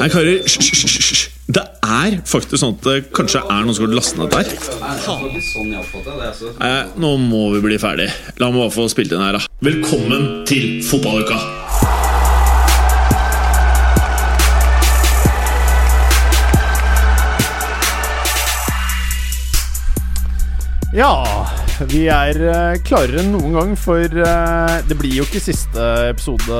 Nei, karer, hysj. Det er faktisk sånn at det kanskje er noen som har lastet ned dette her. Nei, nå må vi bli ferdig. La meg bare få spilt inn her, da. Velkommen til fotballuka! Ja, vi er eh, klarere enn noen gang, for eh, det blir jo ikke siste episode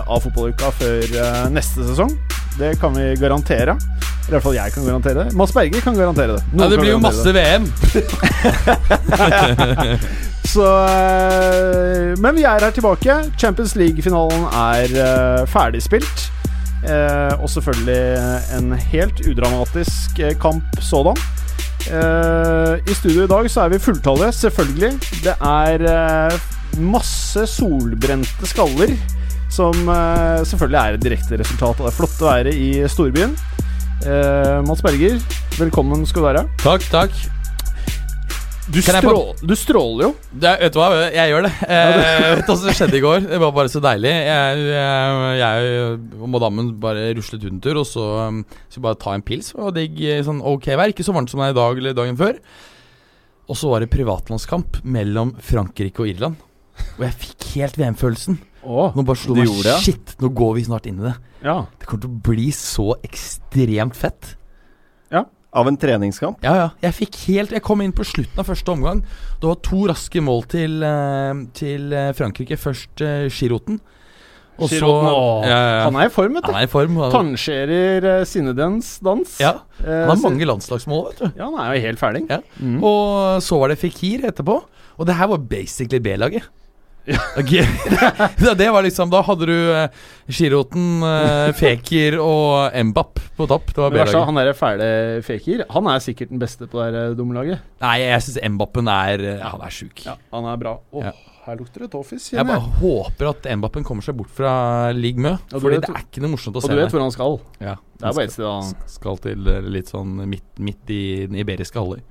av Fotballuka før eh, neste sesong. Det kan vi garantere. I hvert fall jeg kan garantere det. Mads Berger kan garantere det. Ja, det blir jo masse masse VM. Så, eh, men vi er her tilbake. Champions League-finalen er eh, ferdigspilt. Eh, og selvfølgelig en helt udramatisk kamp sådan. Eh, I studio i dag så er vi fulltallige, selvfølgelig. Det er masse solbrente skaller. Som eh, selvfølgelig er et direkte resultat av det flotte været i storbyen. Eh, Mats Berger, velkommen skal du være. Takk, takk. Du, strå du stråler jo. Det, vet du hva, jeg gjør det. Eh, vet du hva som skjedde i går? Det var bare så deilig. Jeg, jeg, jeg og madammen bare ruslet ut en tur, og så um, skulle bare ta en pils. Det var digg, sånn ok vær. Ikke så varmt som det er i dag eller dagen før. Og så var det privatlandskamp mellom Frankrike og Irland. Og jeg fikk helt VM-følelsen. Åh, Nå bare slo meg gjorde ja? Shit, nå går vi snart inn i det. ja. Det kommer til å bli så ekstremt fett. Av en treningskamp. Ja, ja. Jeg fikk helt Jeg kom inn på slutten av første omgang. Det var to raske mål til, eh, til eh, Frankrike. Først uh, Giroten. Og så ja, ja, ja. Han er i form, vet du. Han er i form. Han, uh, sinnedens dans. ja, Eh, han har mange landslagsmål, vet du. Ja, han er jo helt ferdig. Ja. Mm. Og så var det Fikir etterpå. Og det her var basically B-laget. Ok. Ja, det var liksom Da hadde du uh, Giroten, eh, Fekir og Mbapp på topp. Det var B-laget. han derre fæle Fekir, han er sikkert den beste på det eh, dumme laget. Nei, jeg syns Mbappen er eh, Han er sjuk. Ja, han er bra. Åh, Ja. her lukter det toffis. Jeg kjenner bare håper at Mbappen kommer seg bort fra Ligue Mø. Ja, du fordi vet- det er ikke noe morsomt å Og se du vet hvor han skal. Ja, Det er bare ett sted han skal, skal til eh, litt sånn midt, midt i den iberiske halvøy.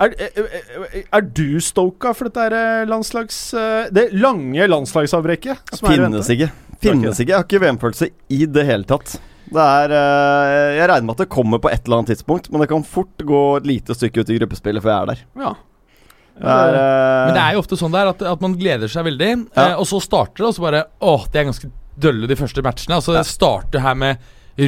Er, er, er- er du stoka for dette eh, landslags... eh, Det lange landslagsavbrekket som er Finnes ikke. Finnes ikke. Jeg har ikke VM-følelse i det hele tatt. Det er eh, Jeg regner med at det kommer på et eller annet tidspunkt, men det kan fort gå et lite stykke ut i gruppespillet før jeg er der. Ja. Det er, eh, Men det er jo ofte sånn der at, at man gleder seg veldig, Ja. eh, og så starter det, og så bare Åh, det er ganske dølle de første matchene. Altså Det starter her med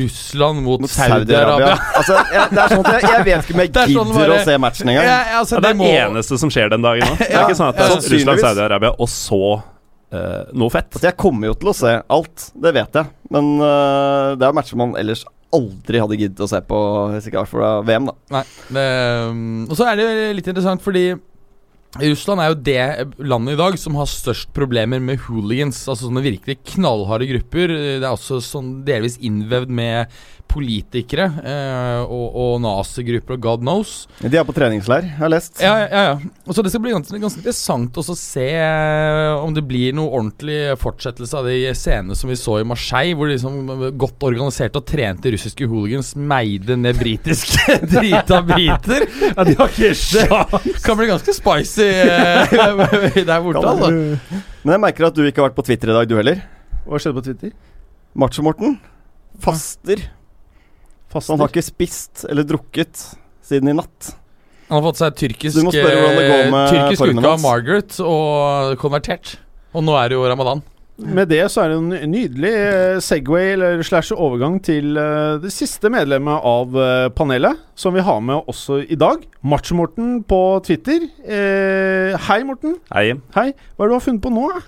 Russland mot, mot Saudi-Arabia. altså, jeg, det er sånn at jeg, jeg vet ikke om jeg Det sånn gidder bare- å se matchen engang. Ja, altså, det er må- det eneste som skjer den dagen nå. Det er Ja, ikke sånn at det er. Russland-Saudi-Arabia og så uh, noe fett. Altså, jeg kommer jo til å se alt, det vet jeg. Men uh, det er matcher man ellers aldri hadde giddet å se på hvis ikke var for VM, da. Nei. Det, um, og så er det litt interessant fordi Russland er jo det landet i dag som har størst problemer med hooligans. Altså sånne virkelig knallharde grupper. Det er også sånn delvis innvevd med politikere eh, og, og nazigrupper og god knows. De er på treningsleir, jeg har lest. Ja, ja, ja. Og så Det skal bli ganske, ganske interessant også å se eh, om det blir noe ordentlig fortsettelse av de scenene som vi så i Marseille, hvor liksom godt organiserte og trente russiske hooligans meide ned britiske drita briter. Ja, de har ikke Det kan bli ganske spicy eh, der borte, altså. Men jeg merker at du ikke har vært på Twitter i dag, du heller. Hva skjedde på Twitter? Macho-Morten faster. Så han har ikke spist eller drukket siden i natt. Han har fått seg tyrkisk, eh, tyrkisk uke av. Margaret og konvertert. Og nå er det jo ramadan. Med det så er det en nydelig eh, Segway eller slash overgang til eh, det siste medlemmet av panelet, som vi har med også i dag. Macho-Morten på Twitter. Eh, hei, Morten. Hei. Hei. Hva er det du har funnet på nå? da?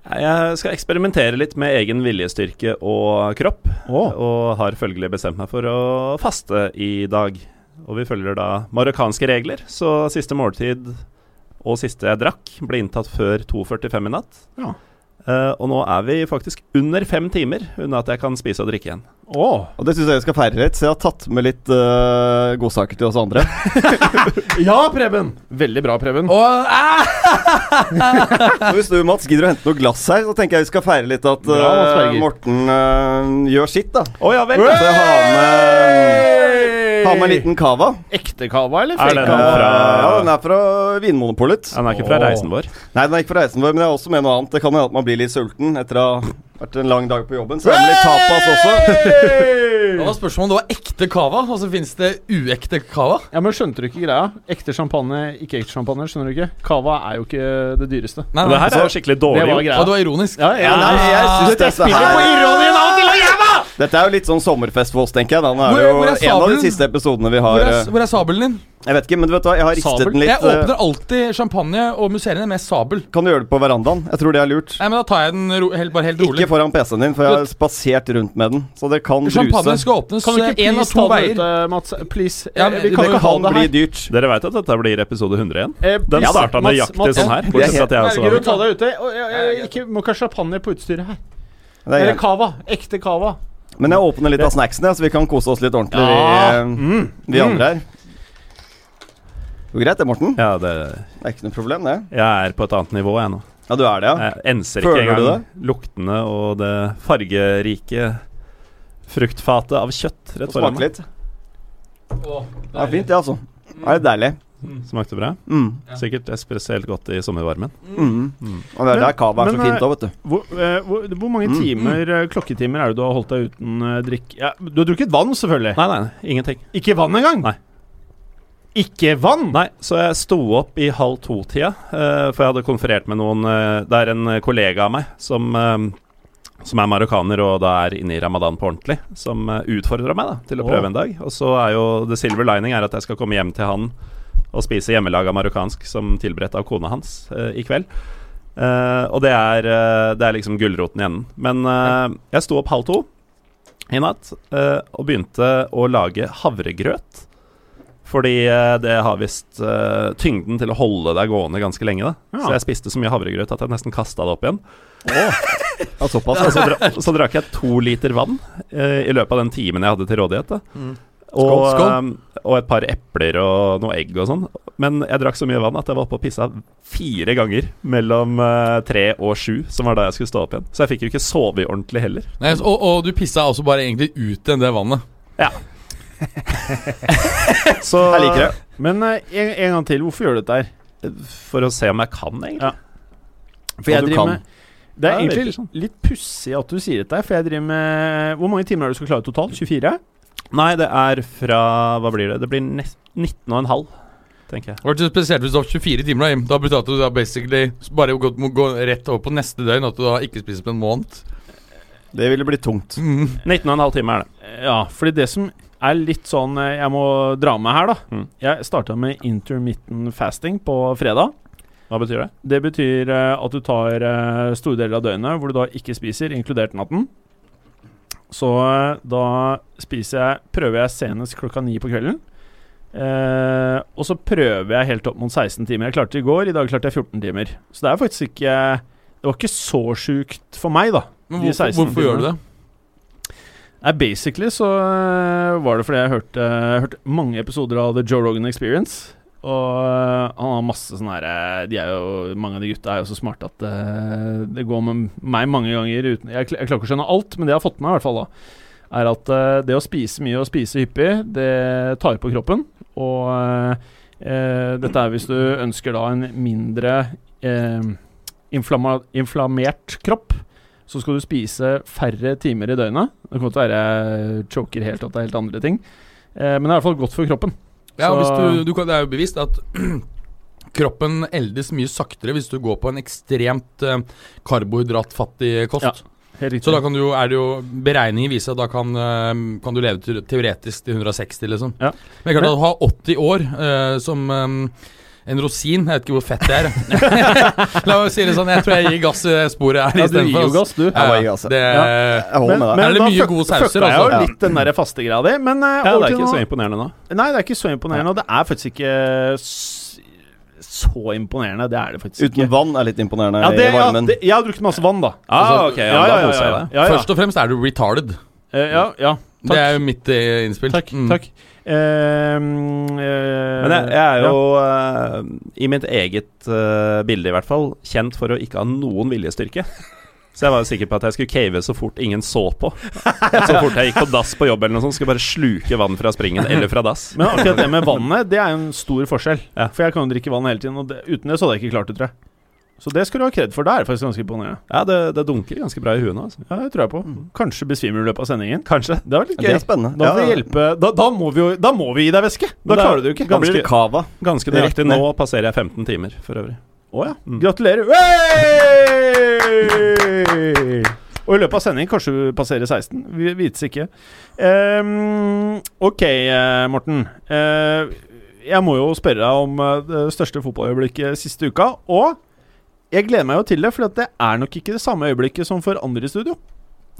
Jeg skal eksperimentere litt med egen viljestyrke og kropp. Oh. Og har følgelig bestemt meg for å faste i dag. Og vi følger da marokkanske regler, så siste måltid og siste jeg drakk, ble inntatt før 2.45 i natt. Ja. Eh, og nå er vi faktisk under fem timer unna at jeg kan spise og drikke igjen. Oh. Og det syns jeg vi skal feire litt, så jeg har tatt med litt uh, godsaker til oss andre. Ja, Preben! Veldig bra, Preben. Og, ah! Så hvis du, Mats, gidder å hente noe glass her, så tenker jeg vi skal feire litt at Bra, eh, Berger. Morten gjør sitt, da. Å ja vel! Så jeg har med Ha med en liten cava. Ekte cava, eller Er fake den cava? fra- Ja, den er fra Vinmonopolet. Den er ikke fra Åh. reisen vår. Nei, den er ikke fra reisen vår, men jeg er også med noe annet. Det kan hende at man blir litt sulten etter å ha vært en lang dag på jobben. Så er det litt tapas også. Det var spørsmålet om det var ekte cava. så Fins det uekte cava? Ja, men skjønte du ikke greia? Ekte champagne, ikke ekte champagne. Skjønner du ikke? Cava er jo ikke det dyreste. Nei, nei. det her er jo skikkelig dårlig Det var greia. Og det var ironisk. Ja, Ja, nei, jeg synes dette spiller på her ironien av og til, og! Dette er jo litt sånn sommerfest for oss, tenker jeg. Den er Hvor- jo hvor er en av de siste episodene vi Hvor har er, eh, hvor er sabelen din? Jeg vet ikke, men du vet hva, jeg har ristet Sabel? den litt. Jeg eh, åpner alltid champagne og musserende med sabel. Kan du gjøre det på verandaen? Jeg tror det er lurt. Nei, men Da tar jeg den ro helt, bare helt rolig. Ikke foran PC-en din, for jeg har spasert rundt med den. Så det kan Champagne bruse. skal åpnes Kan du ikke én av to veier. ut, eh, Mats? Please. Ja, Eh, vi det kan Det ikke ha det bli her. dyrt. Dere veit at dette blir episode 100 igjen? Eh, Den ja, starta nøyaktig sånn her. Det er Bortsett fra at jeg også var ta deg ute. Og, jeg, jeg, ikke, må ikke ha champagne på utstyret her. Er Eller cava. Ekte cava. Men jeg åpner litt av snacksene, så vi kan kose oss litt ordentlig, Ja. vi, Mm. eh, vi andre her. Det går greit, det, Morten. Ja, det, Det er ikke noe problem, det. jeg er på et annet nivå, jeg nå. Ja, du er det, ja? Jeg enser ikke engang luktene og det fargerike fruktfatet av kjøtt rett foran meg. smake litt. Å, Det er fint, det, altså. Det er deilig. Smakte bra. Mm. Sikkert spesielt godt i sommervarmen. Mm. Mm. Og det er Men- der cava er så fint òg, vet du. Hvor, eh, hvor, hvor mange Mm, timer, eh, klokketimer er det du har holdt deg uten eh, drikk? Ja, du har drukket vann, selvfølgelig. Nei, nei, ingenting. Ikke vann engang? Nei. Ikke vann? Nei, så jeg sto opp i halv to-tida, uh, for jeg hadde konferert med noen uh, Det er en eh, kollega av meg som, uh, som er marokkaner og da er inne i ramadan på ordentlig, som utfordra meg da til å prøve prøve en dag. Og så er jo the silver lining er at jeg skal komme hjem til han og spise hjemmelaga marokkansk som tilberedt av kona hans uh, i kveld. Uh, og det er, uh, det er liksom gulroten i enden. Men jeg sto opp halv to i natt og begynte å lage havregrøt. Fordi det har visst tyngden til å holde deg gående ganske lenge. da Ja. Så jeg spiste så mye havregrøt at jeg nesten kasta det opp igjen. Ja, såpass. Så, dra så drakk jeg to liter vann i løpet av den timen jeg hadde til rådighet. da Mm. Og, Skål, skål. eh, og et par epler og noe egg og sånn. Men jeg drakk så mye vann at jeg var oppe og pissa fire ganger mellom eh, tre og sju, som var da jeg skulle stå opp igjen. Så jeg fikk jo ikke sove ordentlig heller. Nei, og, og du pissa også bare egentlig ut enn det vannet. Så Jeg liker det. Men eh, en, en gang til, hvorfor gjør du dette her? For å se om jeg kan, egentlig. Ja. For jeg driver kan. med Det er Ja, egentlig sånn. litt pussig at du sier dette, for jeg driver med Hvor mange timer har du skal klare totalt? 24? Nei, det er fra Hva blir det? Det blir nes- 19 og en halv, tenker jeg. Det var spesielt hvis du har 24 timer. Da, Jim. Da at du da basically bare gå, må gå rett over på neste døgn. At du da ikke spiser på en måned. Det ville blitt tungt. Mm. 19 og en halv time er det. Ja, fordi det som er litt sånn eh, Jeg må dra med her, da. Mm. Jeg starta med intermittent fasting på fredag. Hva betyr det? Det betyr eh, at du tar eh, store deler av døgnet hvor du da ikke spiser, inkludert natten. Så eh, da spiser jeg Prøver jeg senest klokka ni på kvelden. Eh, og så prøver jeg helt opp mot 16 timer. Jeg klarte det i går, i dag klarte jeg 14 timer. Så det er faktisk ikke Det var ikke så sjukt for meg, da. Men hvorfor, 16 hvorfor gjør du det? Nei, Basically så øh, var det fordi jeg hørte, hørte mange episoder av The Joe Rogan Experience. Og øh, han har masse sånne her øh, De er jo Mange av de gutta er jo så smarte at øh, det går med meg mange ganger uten Jeg, jeg klarer ikke å skjønne alt, men det jeg har fått med meg, i hvert fall da, er at uh, det å spise mye og spise hyppig, det tar på kroppen. Og uh, dette er hvis du ønsker da en mindre inflammert kropp så skal du spise færre timer i døgnet. Det kommer til å være choker helt at det er helt andre ting. Eh, men det er i hvert fall godt for kroppen. Ja, du, du kan, Det er jo bevisst at kroppen eldes mye saktere hvis du går på en ekstremt eh, karbohydratfattig kost. Ja. Så da kan du er det jo beregninger viser at da kan, eh, kan du leve teoretisk til 160, liksom. Ja. Men klart at å ha 80 år eh, som eh, en rosin Jeg vet ikke hvor fett det er. La meg si det sånn, jeg tror jeg gir gass i sporet her ja, du gir jo gass, du. Ja, Jeg gass, ja. det, Ja. Med deg. Er det mye gode sauser, fucka jeg jo altså? litt den der faste greia di. Men uh, Ja, det er ikke så imponerende nå. Nei, det er ikke så imponerende. Og det er faktisk ikke så imponerende. Det er det faktisk Uten ikke. vann er litt imponerende Ja, det, i ja, varmen. det, jeg har drukket masse vann, da. Ah, Altså, okay, ja, ja, ja. Først og fremst er du retarded. Uh, ja, ja. Det er jo mitt eh, innspill. Takk. Mm. takk. Uh, eh, Men jeg, jeg er jo, eh, i mitt eget bilde i hvert fall, kjent for å ikke ha noen viljestyrke. Så jeg var jo sikker på at jeg skulle cave så fort ingen så på. Så fort jeg gikk på dass på jobb, eller noe sånt, skulle bare sluke vann fra springen eller fra dass. Men akkurat det med vannet, det er jo en stor forskjell. Ja. For jeg kan jo drikke vann hele tiden, og det, uten det så hadde jeg ikke klart det, tror jeg. Så det skal du ha kred for. Det er faktisk ganske imponerende. Ja, det, det dunker ganske bra i huet nå. Altså. Ja, det tror jeg på. Kanskje besvimer du i løpet av sendingen. Kanskje. Det var litt Det gøy. er spennende. Da Ja, Da, da, må vi jo, da må vi gi deg væske! Da Det er klarer du ikke. Da blir det cava. Ganske nøyaktig. Nå passerer jeg 15 timer, for øvrig. Å ja. Mm. Gratulerer. Hey! Og i løpet av sendingen kanskje du passerer 16. Vi vites ikke. Um, ok, eh, Morten. Uh, jeg må jo spørre deg om eh, det største fotballøyeblikket siste uka. Og jeg gleder meg jo til det, for det er nok ikke det samme øyeblikket som for andre i studio.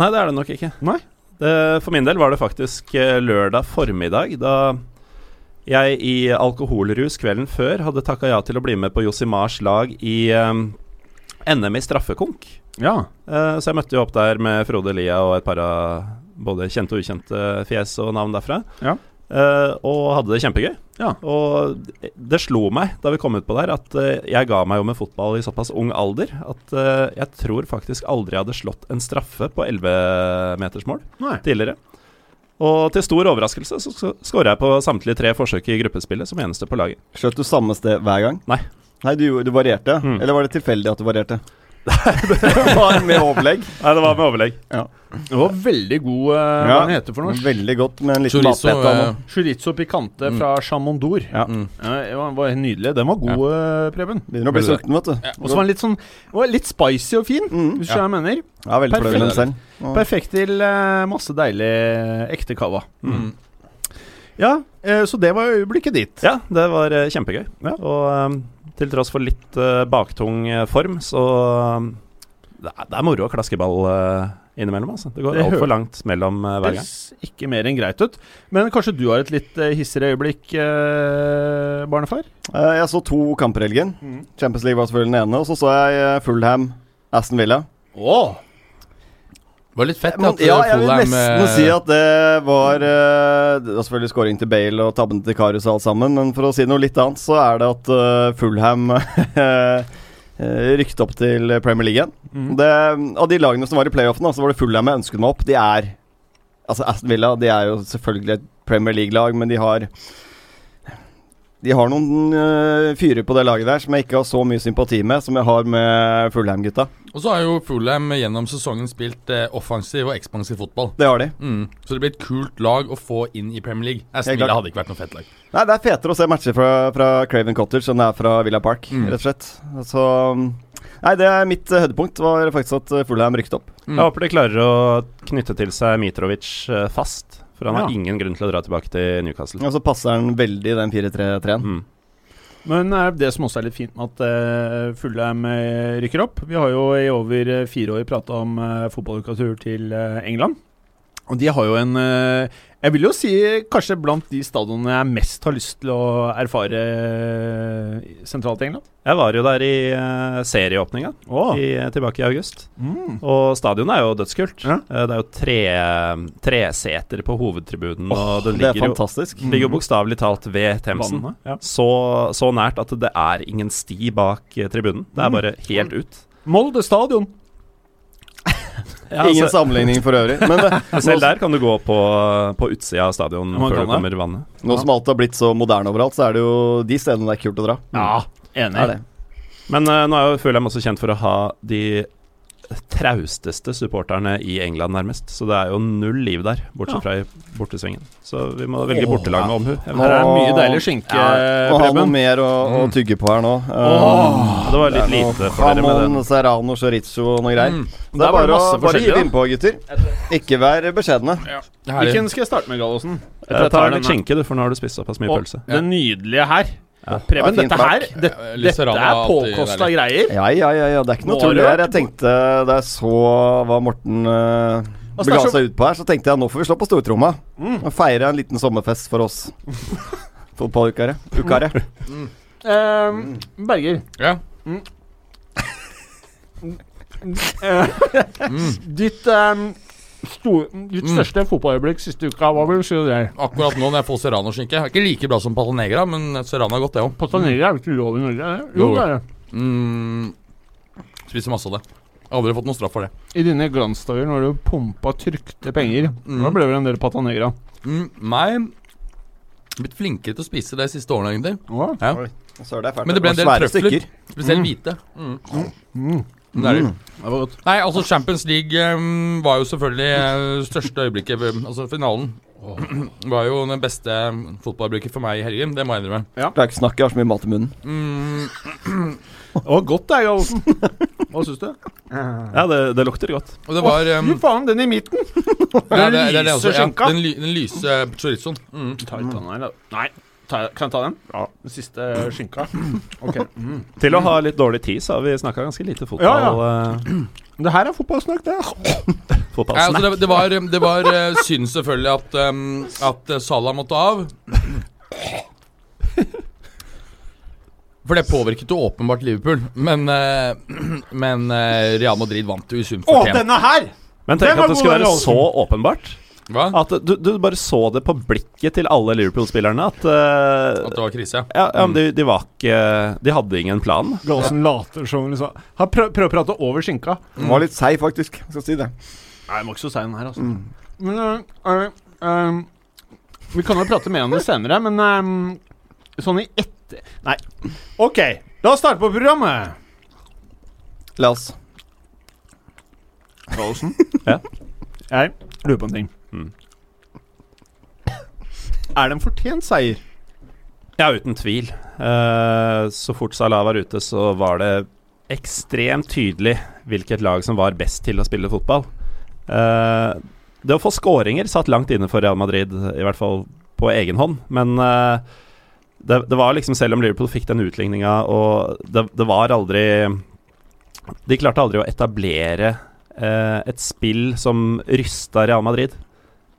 Nei, det er det nok ikke. Nei. Det, for min del var det faktisk eh, lørdag formiddag, da jeg i alkoholrus kvelden før hadde takka ja til å bli med på Josimars lag i um, NM i straffekonk. Ja. Uh, så jeg møtte jo opp der med Frode Lia og et par av både kjente og ukjente fjes og navn derfra. Ja. Eh, og hadde det kjempegøy. Ja. Og det slo meg da vi kom ut på der, at uh, jeg ga meg jo med fotball i såpass ung alder at uh, jeg tror faktisk aldri jeg hadde slått en straffe på 11-metersmål tidligere. Og til stor overraskelse så skåra jeg på samtlige tre forsøk i gruppespillet som eneste på laget. Skjøt du samme sted hver gang? Nei. Nei, du, du varierte? Mm. Eller var det tilfeldig at du varierte? Det var med overlegg. Nei, det var med overlegg. Det var veldig god uh, Hva Ja. den heter for noe? Veldig godt med en liten Chorizo uh, Chorizo picante Mm. fra Chamondour. Ja. mm. Ja, det var, var helt nydelig. Den var god, uh, Preben. Begynner å bli sulten, vet du. Og så var den litt sånn var litt spicy og fin, Mm. hvis du skjønner hva jeg mener. Ja, veldig den selv. Og- Perfekt til uh, masse deilig ekte cava. Mm. Ja, eh, så det var øyeblikket ditt. Ja, det var kjempegøy. Ja. Og eh, til tross for litt eh, baktung eh, form, så eh, det, er, det er moro å klaske ball eh, innimellom. Altså. Det går Det altfor langt mellom uh, hver gang. Høres ikke mer enn greit ut. Men kanskje du har et litt uh, hissigere øyeblikk, uh, barnefar? Eh, Jeg så to kamper i helgen. Mm. Champions League var selvfølgelig den ene. Og så så jeg Fullham Fulham, Aston Villa. Oh. Det var litt fett at ja, eh, jeg vil nesten eh, si at det var eh, Det var selvfølgelig scoring til Bale og tabben til Karius og alt sammen, men for å si noe litt annet, så er det at Fulham rykket opp til Premier League. Mm. Det, av de lagene som var i playoffen, så var det Fulham jeg ønsket meg opp. De er Altså Aston Villa de er jo selvfølgelig et Premier League-lag, men de har De har noen uh, fyrer på det laget der som jeg ikke har så mye sympati med som jeg har med Fulham-gutta. Og så har jo Fulham gjennom sesongen spilt uh, offensiv og ekspansiv fotball. Det har de. Mm. Så det blir et kult lag å få inn i Premier League. Aston. Villa hadde ikke vært noe fett lag. Nei, det er fetere å se matcher fra, fra Craven Cottage enn det er fra Villa Park, Mm. rett og slett. Så Nei, det er mitt uh, høydepunkt, var faktisk at Fulheim Fulham rykket opp. Mm. Jeg håper de klarer å knytte til seg Mitrovic fast, for han har ingen grunn til å dra tilbake til Newcastle. Og så passer han veldig den 4-3-3-en. Mm. Men eh, det som også er litt fint med at Fullheim eh, rykker opp Vi har jo i over eh, fire år prata om fotballukatur til eh, England. Og de har jo en eh, Jeg vil jo si kanskje blant de stadionene jeg mest har lyst til å erfare eh, sentralt i England. Jeg var jo der i uh, serieåpninga Oh. tilbake i august. Mm. Og stadionet er jo dødskult. Ja. Eh, Det er jo tre treseter på hovedtribunen, og det Det er ligger jo, fantastisk. ligger jo bokstavelig talt ved Themsen. Vannet, ja. Så, så nært at det er ingen sti bak eh, tribunen. Det er Mm. bare helt ut. Molde stadion. Ja, Ingen altså, sammenligning for øvrig. Men det, selv der kan du gå på, på utsida av stadion før du kommer vannet. nå som alt har blitt så moderne overalt, så er det jo de stedene det er kult å dra. Ja, enig. Er det. Men uh, nå er jeg meg også kjent for å ha de trausteste supporterne i England, nærmest. Så det er jo null liv der, bortsett fra i bortesvingen. Så vi må velge Åh, bortelag med omhu. Her er det mye deilig skinke, Må ha noe mer å, å Mm. tygge på her nå. Det var litt det lite for dere med Jamon. Serrano, chorizo og noe greier. Mm. Det er det bare å bare hive innpå, gutter. Ikke vær beskjedne. Ja. Hvilken skal jeg starte med, Gallosen? Jeg Ta tar litt skinke, du, for nå har du spist såpass mye Og pølse. det nydelige her. Ja. Preben, Det dette her det, Dette er påkosta greier. Ja, ja, ja, ja, det er ikke noe tull her. Jeg tenkte Da jeg så hva Morten uh, Altså, bega seg ut på her, så tenkte jeg nå får vi slå på stortromma Mm. og feire en liten sommerfest for oss fotballukare. Ukare. Eh, Berger, Ja. eh, Mm. ditt, eh, stor, ditt Mm. største fotballøyeblikk siste uka, hva vil du si der? Akkurat nå når jeg får serrano-skinke. Ikke like bra som Patanegra, men serrano er godt, det òg. Patanegra er jo ikke lov i Norge? er det? Jo. Det er det. Mm. Spiser masse av det. Aldri fått noen straff for det. I dine glansdager når du pumpa trykte penger, Mm. da ble det vel en del Patanegra? Mm, nei blitt flinkere til å spise de siste årene, egentlig. Ja. Ja. Det. Men det ble en del trøfler. Spesielt hvite. Mm. Mm. Det er det. Det var godt. Nei, altså Champions League um, var jo selvfølgelig eh, største øyeblikket Altså finalen var jo den beste fotballøyeblikket for meg i helgen. Det må jeg innrømme. Klarer ikke å snakke, jeg har så mye mat i munnen. Mm, Det var godt, det, Gallosen. Hva syns du? Ja, det, det lukter godt. og det var um, Fy faen, den i midten! Den er lyse skinka. den, ly, den lyse chorizoen. Mm. Ta litt av den her, da. Nei. Ta, kan jeg ta den? Ja. Den siste skinka. Ok. Mm. Til å ha litt dårlig tid, så har vi snakka ganske lite fotball. Ja, ja. Det her er fotballsnakk, det. fotballsnakk. Altså det, det var, det var eh, synd selvfølgelig at, um, at eh, Salah måtte av. For det påvirket jo åpenbart Liverpool. Men, eh, men eh, Real Madrid vant jo i sum Å, fortjent. denne her! Men tenk at det skulle være så åpenbart. Hva? At du, du bare så det på blikket til alle Liverpool-spillerne. At, uh, At det var krise, ja. ja, ja, men de, de var ikke De hadde ingen plan. Gallosen later som liksom Han prø prøver å prate over skinka. Den var litt seig, faktisk. Skal si det. Nei, jeg må ikke så den her, altså. Mm. Men uh, uh, Vi kan jo prate mer om det senere, men øh, sånn i etter... Nei. OK, la oss starte på programmet. La oss. Gallosen? Ja. Jeg lurer på en ting. Mm. Er det en fortjent seier? Ja, uten tvil. Uh, så fort Salah var ute, så var det ekstremt tydelig hvilket lag som var best til å spille fotball. Uh, det å få skåringer satt langt inne for Real Madrid, i hvert fall på egen hånd. Men uh, det, det var liksom, selv om Liverpool fikk den utligninga, og det, det var aldri De klarte aldri å etablere et spill som rysta Real Madrid.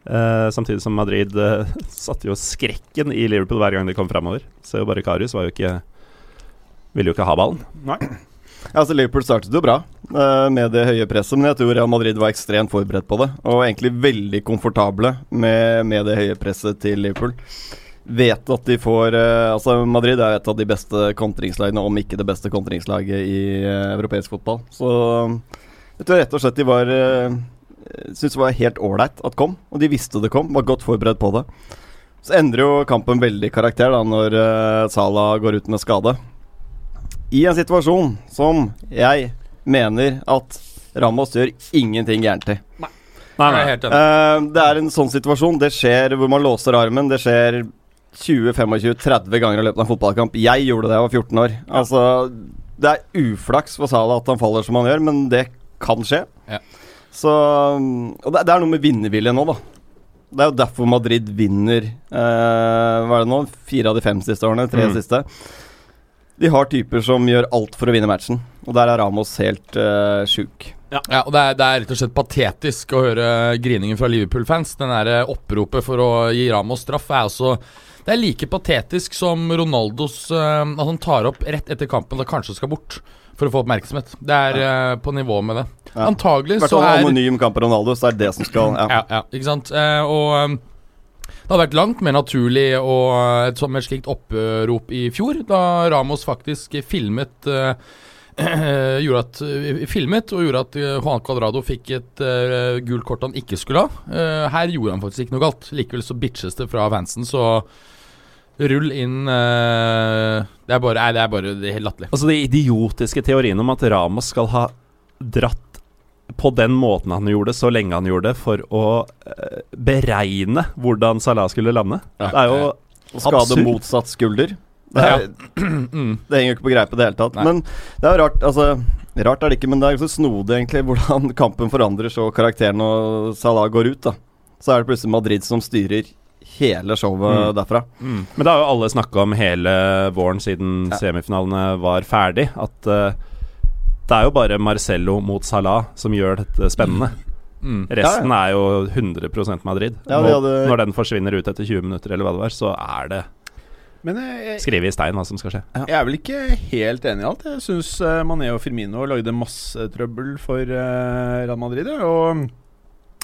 Eh, samtidig som Madrid uh, satte jo skrekken i Liverpool hver gang de kom framover. Så bare Karius var jo ikke Ville jo ikke ha ballen. Nei. Altså Liverpool startet jo bra uh, med det høye presset, men jeg tror Real Madrid var ekstremt forberedt på det. Og egentlig veldig komfortable med, med det høye presset til Liverpool. Vet at de får Altså Madrid er et av de beste kontringslagene, om ikke det beste kontringslaget i europeisk fotball. Så jeg tror rett og slett de var uh, Syns det var helt ålreit at kom, og de visste det kom. Var godt forberedt på det. Så endrer jo kampen veldig karakter da når uh, Salah går ut med skade i en situasjon som jeg mener at Ramos gjør ingenting gærent i. Nei, Nei, nei. Eh, det er en sånn situasjon. Det skjer hvor man låser armen. Det skjer 20-25-30 ganger i løpet av en fotballkamp. Jeg gjorde det da jeg var 14 år. Altså, det er uflaks for Salah at han faller som han gjør, men det kan skje. Ja. Så Og det, det er noe med vinnervilje nå, da. Det er jo derfor Madrid vinner eh, Hva er det nå? Fire av de fem siste årene? Tre Mm. siste. De har typer som gjør alt for å vinne matchen, og der er Ramos helt uh, sjuk. Ja, og det er, det er rett og slett patetisk å høre griningen fra Liverpool-fans. Den der eh, oppropet for å gi Ramos straff er også Det er like patetisk som Ronaldos eh, At han tar opp rett etter kampen da kanskje skal bort for å få oppmerksomhet. Det er eh, på nivå med det. Ja. Antagelig så er anonym kamp Ronaldo, så er det det som skal ja. ja, ja, ikke sant. Uh, og um, det hadde vært langt mer naturlig å, et, som et slikt opprop i fjor, da Ramos faktisk filmet eh, gjorde at, filmet og gjorde at Juan Cuadrado fikk et eh, gult kort han ikke skulle ha. Uh, her gjorde han faktisk ikke noe galt. Likevel så bitches det fra fansen, så rull inn uh, Det er bare, nei, det er bare det er helt latterlig. Altså De idiotiske teoriene om at Ramos skal ha dratt på den måten han gjorde, så lenge han gjorde, det, for å uh, beregne hvordan Salah skulle lande. Ja. Det er jo absurd. skade motsatt skulder. Det, er, ja. det henger jo ikke på greip i det hele tatt. Nei. Men det er jo rart altså, Rart er det ikke, men det er så snodig egentlig hvordan kampen forandrer så karakteren når Salah går ut. da Så er det plutselig Madrid som styrer hele showet Mm. derfra. Mm. Men det har jo alle snakka om hele våren siden Ja. semifinalene var ferdig. At uh, det er jo bare Marcello mot Salah som gjør dette spennende. Mm. Resten er jo 100% Madrid. Ja, Nå- hadde- Når den forsvinner ut etter 20 minutter, eller hva det var, så er det Men eh, jeg, skrevet i stein hva som skal skje. jeg er vel ikke helt enig i alt. Jeg syns Mané og Firmino lagde masse trøbbel for uh, Real Madrid. Og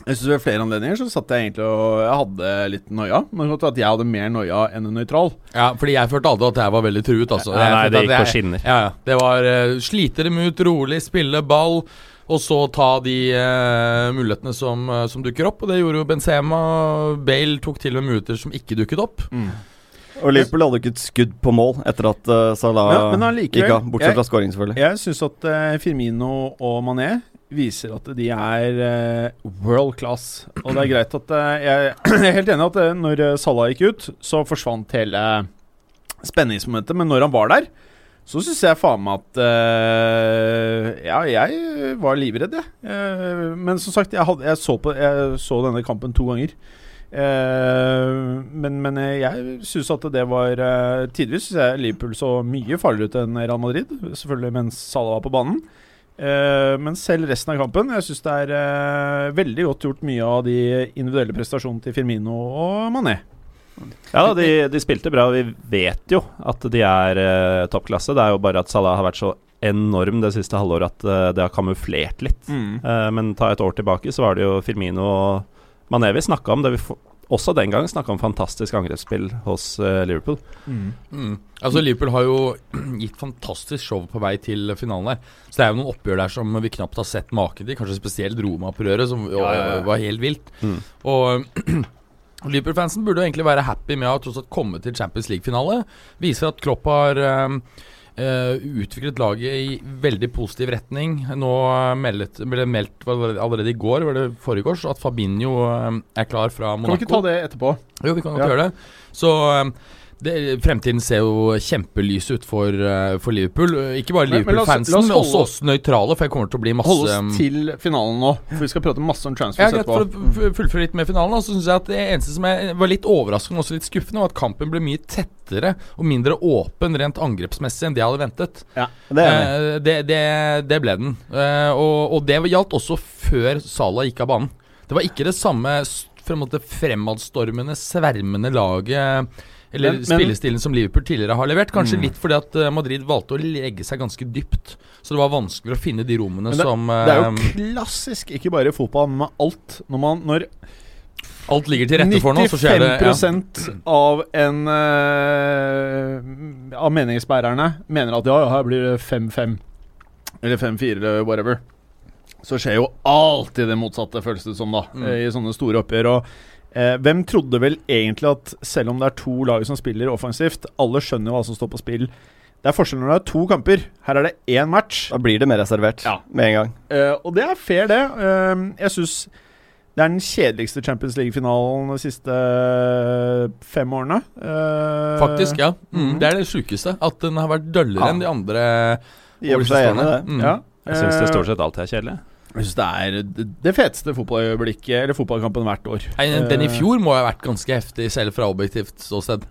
jeg synes ved flere anledninger så satt jeg egentlig og Jeg hadde litt noia. Men at jeg hadde mer noia enn en nøytral. Ja, fordi jeg følte aldri at jeg var veldig truet, altså. Nei, Jeg nei, det gikk på skinner. Ja, ja. Det var uh, slite dem ut, rolig, spille ball. Og så ta de uh, mulighetene som, uh, som dukker opp. Og det gjorde jo Benzema. Bale tok til og med muligheter som ikke dukket opp. Og Liverpool hadde jo ikke et skudd på mål etter at uh, Salah ja, likevel, gikk av. Bortsett fra skåringen selvfølgelig. Jeg syns at uh, Firmino og Mané viser at de er eh, world class. Og det er greit at eh, Jeg jeg er helt enig at eh, når Salah gikk ut, så forsvant hele spenningsmomentet. Men når han var der, så syns jeg faen meg at uh, Ja, jeg var livredd, jeg. Uh, men som sagt, jeg, hadde, jeg, så på, jeg så denne kampen to ganger. Uh, men, men jeg syns at det var Tidvis syns jeg Liverpool så mye farligere ut enn Real Madrid. Selvfølgelig mens Salah var på banen. Eh, men selv resten av kampen Jeg syns det er uh, veldig godt gjort mye av de individuelle prestasjonene til Firmino og Mané. Ja, de, de spilte bra. Vi vet jo at de er uh, toppklasse. Det er jo bare at Salah har vært så enorm det siste halvåret at det har kamuflert litt. Eh, men ta et år tilbake, så var det jo Firmino og Mané vi snakka om. Det vi også den gang snakka om fantastisk angrepsspill hos eh, Liverpool. Mm. Altså Liverpool har jo gitt fantastisk show på vei til finalen der. Så det er jo noen oppgjør der som vi knapt har sett maken til. Kanskje spesielt Roma-opprøret, som Ja, ja, ja. var helt vilt. Mm. Og Liverpool-fansen burde jo egentlig være happy med å ha tross alt komme til Champions League-finale. Viser at Klopp har um, eh, utviklet laget i veldig positiv retning. Nå eh, meldet, ble det meldt allerede i går, var det forrige års, at Fabinho eh, er klar fra Monaco. Kan vi ikke ta det etterpå? Jo, vi kan godt Ja. gjøre det. Så det, fremtiden ser jo kjempelys ut for, uh, for Liverpool. Ikke bare Liverpool-fansen, men, men også oss- nøytrale, for jeg kommer til å bli masse Hold oss til finalen nå, for vi skal prate masse om ja, transfers greit, etterpå. For å fullføre litt med finalen, så synes jeg at det eneste som var litt overraskende og også litt skuffende, var at kampen ble mye tettere og mindre åpen rent angrepsmessig enn det jeg hadde ventet. Ja. Det. Eh, det, det, det ble den. Eh, og, og det gjaldt også før Salah gikk av banen. Det var ikke det samme fremadstormende, svermende laget eller Men- spillestilen som Liverpool tidligere har levert. Kanskje Mm. litt fordi at eh, Madrid valgte å legge seg ganske dypt. Så det var vanskeligere å finne de rommene det- som Det er jo eh, klassisk, ikke bare i fotball, men med alt. Når, man, når Alt ligger til rette for nå, så skjer det ja. 95 av en uh, Av meningsbærerne mener at ja, ja, her blir det 5-5. Eller 5-4, eller whatever. Så skjer jo alltid det motsatte, føles det som, da. Mm. I sånne store oppgjør. Og eh, hvem trodde vel egentlig at selv om det er to lag som spiller offensivt, alle skjønner hva som står på spill. Det er forskjell når det er to kamper. Her er det én match. Da blir det mer reservert Ja. med en gang. Eh, og det er fair, det. Eh, jeg syns det er den kjedeligste Champions League-finalen de siste eh, fem årene. Eh, Faktisk, ja. Mm, Mhm. det er det sjukeste. At den har vært døllere Ja. enn de andre. I og for seg enig i det. Mm. Ja. Jeg syns det Eh, stort sett alltid er kjedelig. Jeg syns det er det- det feteste fotballøyeblikket Eller fotballkampen hvert år. Nei, Den i Eh, fjor må ha vært ganske heftig, selv fra objektivt ståsted.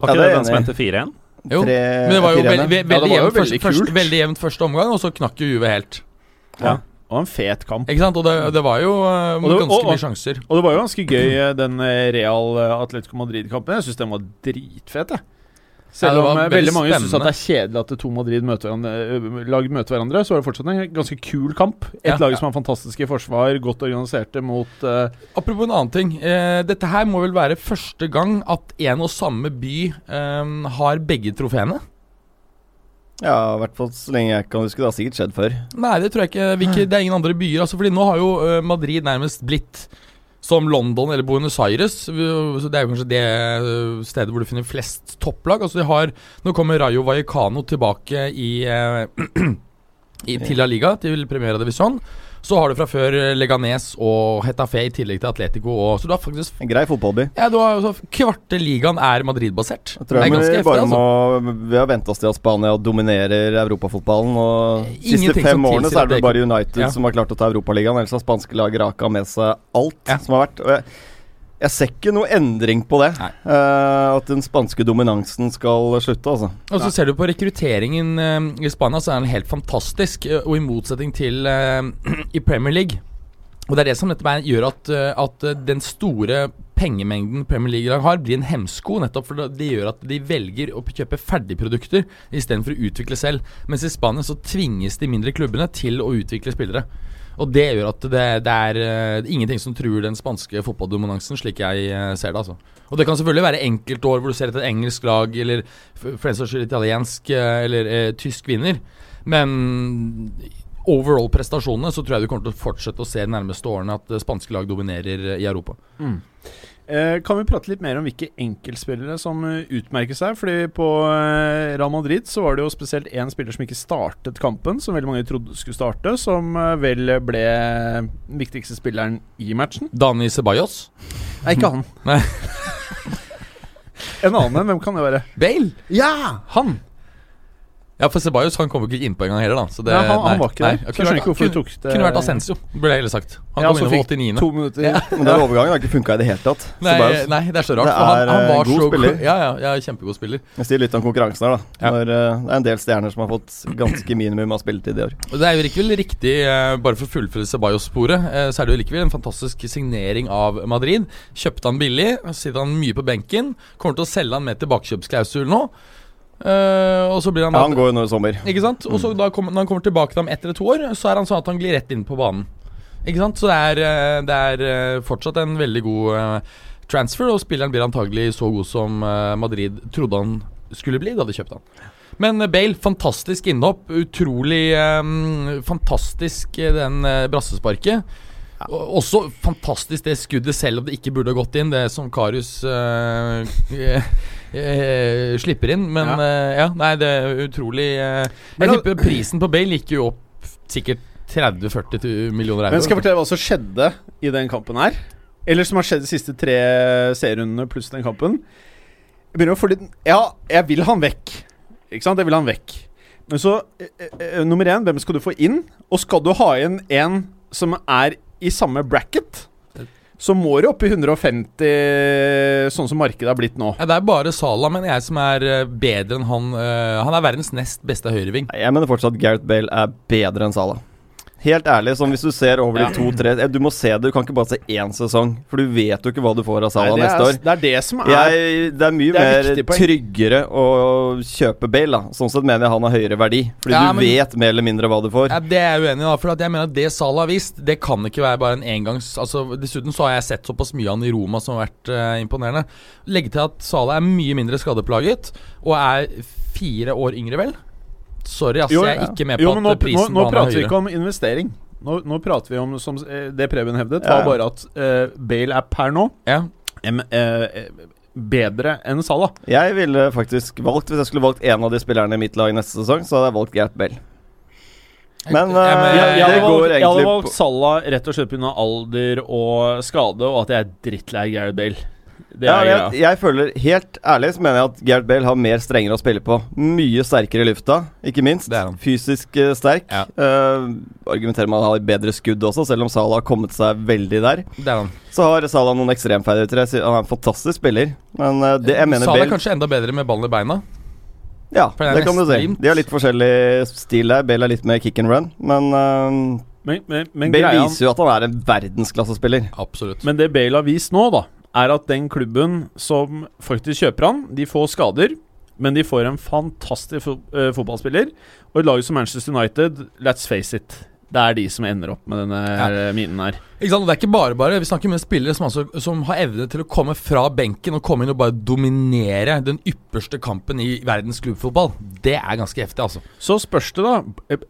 Var Ja, ikke det det den som endte 4-1? Jo, Tre- Men det var jo veldig, veldig, veldig, Ja, det veldig, var jevnt første, veldig først, veldig jevnt første omgang, og så knakk jo Juve helt. Ja. Og en fet kamp. Ikke sant? Og det, det var jo uh, Og det- ganske og- og- mye sjanser. Og det var jo ganske gøy, eh, den Real Atletico Madrid-kampen. Jeg syns den var dritfet, jeg. Selv om eh, veldig veldig mange syns det er kjedelig at to Madrid møter hverandre, eh, lag møter hverandre, så var det fortsatt en ganske kul kamp. Et Ja. lag som har fantastiske forsvar, godt organiserte mot uh... Apropos en annen ting. Uh, dette her må vel være første gang at en og samme by eh, har begge trofeene? Ja, i hvert fall så lenge jeg kan huske. Det har sikkert skjedd før. Nei, det tror jeg ikke. Hvilke, det er ingen andre byer. Altså, fordi nå har jo Madrid nærmest blitt som London eller Buenos Aires. Det er jo kanskje det eh, stedet hvor du finner flest topplag. Altså de har Nå kommer Rayo Vallecano tilbake i, eh, i til La Liga, til Primera Divisjon. Så har du fra før eh, Leganes og Hetafe i tillegg til Atletico. Og, så du har faktisk En grei fotballby. Ja, du har Kvarte ligaen er Madrid-basert. Jeg tror Det er jeg ganske vi heftig, bare altså. må Vi har vent oss til at Spania dominerer europafotballen. Og de siste fem årene så er det bare United Ja. som har klart å ta Europaligaen. Ellers har spanske lag raka med seg alt Ja. som har vært. Og jeg, jeg ser ikke noe endring på det. Eh, at den spanske dominansen skal slutte, altså. Og så ser du på rekrutteringen uh, i Spania, så er den helt fantastisk. Uh, og i motsetning til i Premier League. Og det er det som nettopp gjør at, at den store pengemengden Premier League har, blir en hemsko. Nettopp for det, det gjør at de velger å kjøpe ferdigprodukter istedenfor å utvikle selv. Mens i Spania så tvinges de mindre klubbene til å utvikle spillere. Og det gjør at det, det er eh, ingenting som truer den spanske fotballdominansen, slik jeg eh, ser det. altså. Og det kan selvfølgelig være enkeltår hvor du ser et engelsk lag, eller for den saks skyld italiensk eh, eller tysk vinner. Men overall-prestasjonene, så tror jeg du kommer til å fortsette å se de nærmeste årene at spanske lag dominerer i Europa. Eh, kan vi prate litt mer om hvilke enkeltspillere som eh, utmerker seg? Fordi på eh, Real Madrid så var det jo spesielt én spiller som ikke startet kampen, som veldig mange trodde skulle starte, som eh, vel ble den viktigste spilleren i matchen. Dani Ceballos. Nei, ikke han. Nei. en annen en, hvem kan det være? Bale! Ja, han! Ja, for Ceballos han kom jo ikke innpå engang heller, da. Så det, Ja, han, nei, han var ikke nei. der. Kunne skjønner vært- ikke hvorfor du kunne- tok det. Kunne vært Ascencio, burde jeg heller sagt. Han Ja, kom inn på fikk 89. To minutter. Ja. Men den overgangen har ikke funka i det hele tatt. Nei, nei, det er så rart. Det er, han, han var eh, god så spiller. Ja, ja, ja, kjempegod spiller. Jeg sier litt om konkurransen her, da. Ja. Når, uh, det er en del stjerner som har fått ganske minimum av spilletid i år. Det er jo likevel riktig, uh, bare for å fullføre Ceballos-sporet, uh, så er det jo likevel en fantastisk signering av Madrid. Kjøpte han billig, sitter han mye på benken. Kommer til å selge han med tilbakekjøpsklausul nå. Eh, og så blir han Ja, han går jo nå i sommer. Ikke sant? Og så da kom, når han kommer tilbake til ham etter to år, så er han sånn at han glir rett inn på banen. Ikke sant? Så det er, eh, det er eh, fortsatt en veldig god transfer, og spilleren blir antagelig så god som Madrid trodde han skulle bli da de kjøpte han. Men Bale, fantastisk innhopp. Utrolig um, fantastisk den brassesparket. Og Også fantastisk det skuddet, selv om det ikke burde ha gått inn. Det som Karius eh, eh, eh, slipper inn. Men Ja. ja. ja, nei, det er utrolig eh, Jeg tipper prisen på Bale gikk jo opp sikkert 30-40 millioner euro. Men skal jeg fortelle hva som skjedde i den kampen her? Eller som har skjedd de siste tre serierundene pluss den kampen. Jeg begynner å få litt Ja, jeg vil han vekk. Ikke sant? Jeg vil han vekk. Men så eh, eh, Nummer én, hvem skal du få inn? Og skal du ha inn en som er i samme bracket, så må du opp i 150, sånn som markedet har blitt nå. Ja, det er bare Salah, mener jeg, som er eh, bedre enn han. eh, han er verdens nest beste høyreving. Jeg mener fortsatt Gareth Bale er bedre enn Salah. Helt ærlig, sånn hvis du ser over de to-tre Du må se det, du kan ikke bare se én sesong. For du vet jo ikke hva du får av Salah Nei, neste år. det er det som er Jeg, det er mye Det er mer tryggere å kjøpe Bale, da. Sånn sett mener jeg han har høyere verdi. Fordi Ja, du men- vet mer eller mindre hva du får. Ja, det er jeg uenig i, da. For jeg mener at det Salah har vist, det kan ikke være bare en engangs Altså, Dessuten så har jeg sett såpass mye av han i Roma som har vært uh, imponerende. Legge til at Salah er mye mindre skadeplaget, og er fire år yngre, vel? Sorry, ass, Jo, jeg er ikke med på jo, at nå, prisen nå, nå er prater vi ikke om investering. Nå, nå prater vi om, som eh, det Preben hevdet, Ja. var bare at uh, Bale er per nå Ja. M, eh, eh, bedre enn Salah. Jeg ville faktisk valgt Hvis jeg skulle valgt en av de spillerne i mitt lag neste sesong, så hadde jeg valgt Gert Bale. Men, Jeg- ja, men Jeg, jeg, det hadde går valgt, jeg hadde valgt Salah rett og slett pga. alder og skade, og at jeg er drittlei Gareth Bale. Det ja, er jeg, jeg føler Helt ærlig så mener jeg at Gareth Bale har mer strengere å spille på. Mye sterkere i lufta, ikke minst. Det er han. Fysisk uh, sterk. Ja. Uh, argumenterer med at han har bedre skudd også, selv om Salah har kommet seg veldig der. Det er han. Så har Salah noen ekstremferdigheter. Han er en fantastisk spiller, men uh, det jeg mener Salah er Bale kanskje enda bedre med ballen i beina. Ja, det det kan du si. De har litt forskjellig stil der. Bale er litt mer kick and run, men uh, Men, men, men, Bale greia, viser jo at han er en verdensklassespiller. Absolutt. men det Bale har vist nå, da, er at den klubben som faktisk kjøper han, de får skader. Men de får en fantastisk fo uh, fotballspiller. Og et lag som Manchester United, let's face it, det er de som ender opp med denne ja. minen her. Ikke sant? og Det er ikke bare bare. Vi snakker med spillere som, altså, som har evne til å komme fra benken og komme inn og bare dominere den ypperste kampen i verdens klubbfotball. Det er ganske heftig, altså. Så spørs det, da.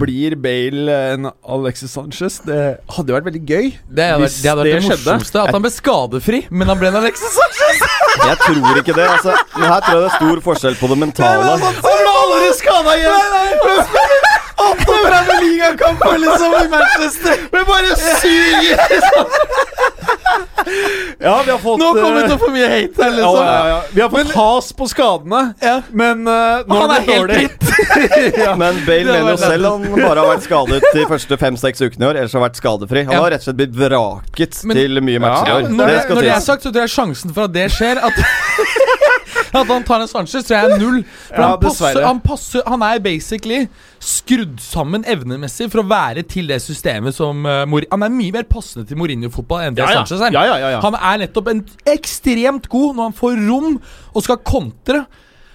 Blir Bale en Alexis Sanchez? Det hadde jo vært veldig gøy. Det hadde vært Hvis det, hadde vært det det morsomste. At han ble skadefri, men han ble en Alexis Sanchez. Jeg tror ikke det. altså Men Her tror jeg det er stor forskjell på det mentale. Han ble aldri skada igjen! Åtte ligakamper liksom i Manchester! Men bare syk! Ja, vi har fått Nå kommer det til å få mye hate her, liksom. ja, ja. Vi har fått has på skadene, Ja. men uh, nå Han er er helt dritt! ja. Men Bale mener jo selv han bare har vært skadet de første fem-seks ukene i år. Ellers har vært skadefri. Han Ja. har rett og slett blitt vraket Men- til mye matcher Ja, i år. når, det, det når det er sagt, så tror jeg sjansen for at det skjer At, at han tar en Sanchez, tror jeg er null. For Ja, han, passer, han, passer, han er basically skrudd sammen evnemessig for å være til det systemet som uh, Mor Han er mye mer passende til Mourinho-fotball enn det Ja. Sanchez er. Ja. Han er nettopp en ekstremt god når han får rom og skal kontre.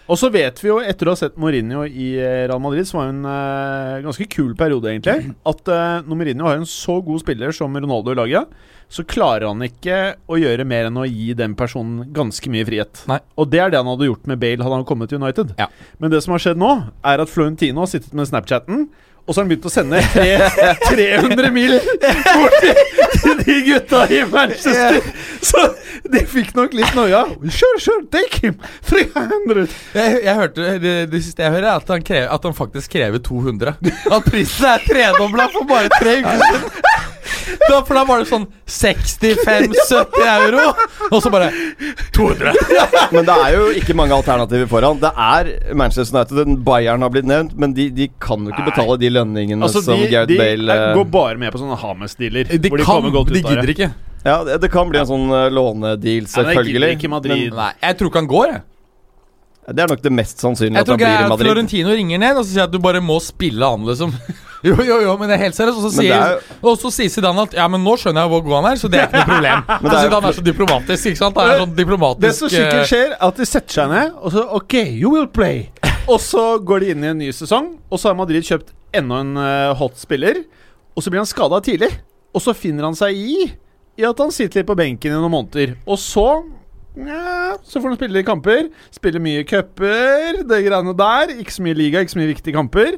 Og så vet vi jo, etter å ha sett Mourinho i eh, Real Madrid, som var en uh, ganske kul periode, egentlig, at uh, når Mourinho har en så god spiller som Ronaldo i laget, så klarer han ikke å gjøre mer enn å gi den personen ganske mye frihet. Nei. Og det er det han hadde gjort med Bale hadde han kommet til United. Ja. Men det som har skjedd nå, er at Florentino har sittet med Snapchatten Og så har han begynt å sende 300 mil bort til, de gutta i Manchester. Så de fikk nok litt noia. Sure, sure, take him! 300! Jeg, jeg hørte det, det siste jeg hører, er at han, krever, at han faktisk krever 200. At prisen er tredobla for bare tre uker siden. Da, for da var det sånn 65-70 euro, og så bare 200. Men det er jo ikke mange alternativer foran. Det er Manchester United. Bayern har blitt nevnt, men de, de kan jo ikke betale de lønningene Altså, som de, Gareth de Bale er, eh, går bare med på sånne Hames-dealer. De de kan, godt de det. gidder ikke. Ja, det, det kan bli en sånn uh, lånedeal, Nei, det gidder selvfølgelig. ikke Madrid. men Nei, jeg tror ikke han går, jeg. Det er nok det mest sannsynlige Jeg tror ikke at. Florentino ringer ned og så sier at du bare må spille han, liksom. Jo, jo, jo, men det er helt seriøst. Og så sier, jo... og så sier Zidane at ja, men nå skjønner jeg hvor god han er, så det er ikke noe problem. Men er Zidane er så diplomatisk, ikke sant? Det, er sånn diplomatisk Det som sikkert eh, skjer, er at de setter seg ned, og så OK, you will play. Og så går de inn i en ny sesong, og så har Madrid kjøpt enda en eh, hot spiller. Og så blir han skada tidlig. Og så finner han seg i I at han sitter litt på benken i noen måneder. Og så ja, Så får han spille litt kamper. Spille mye cuper, det greiene der. Ikke så mye liga, ikke så mye viktige kamper.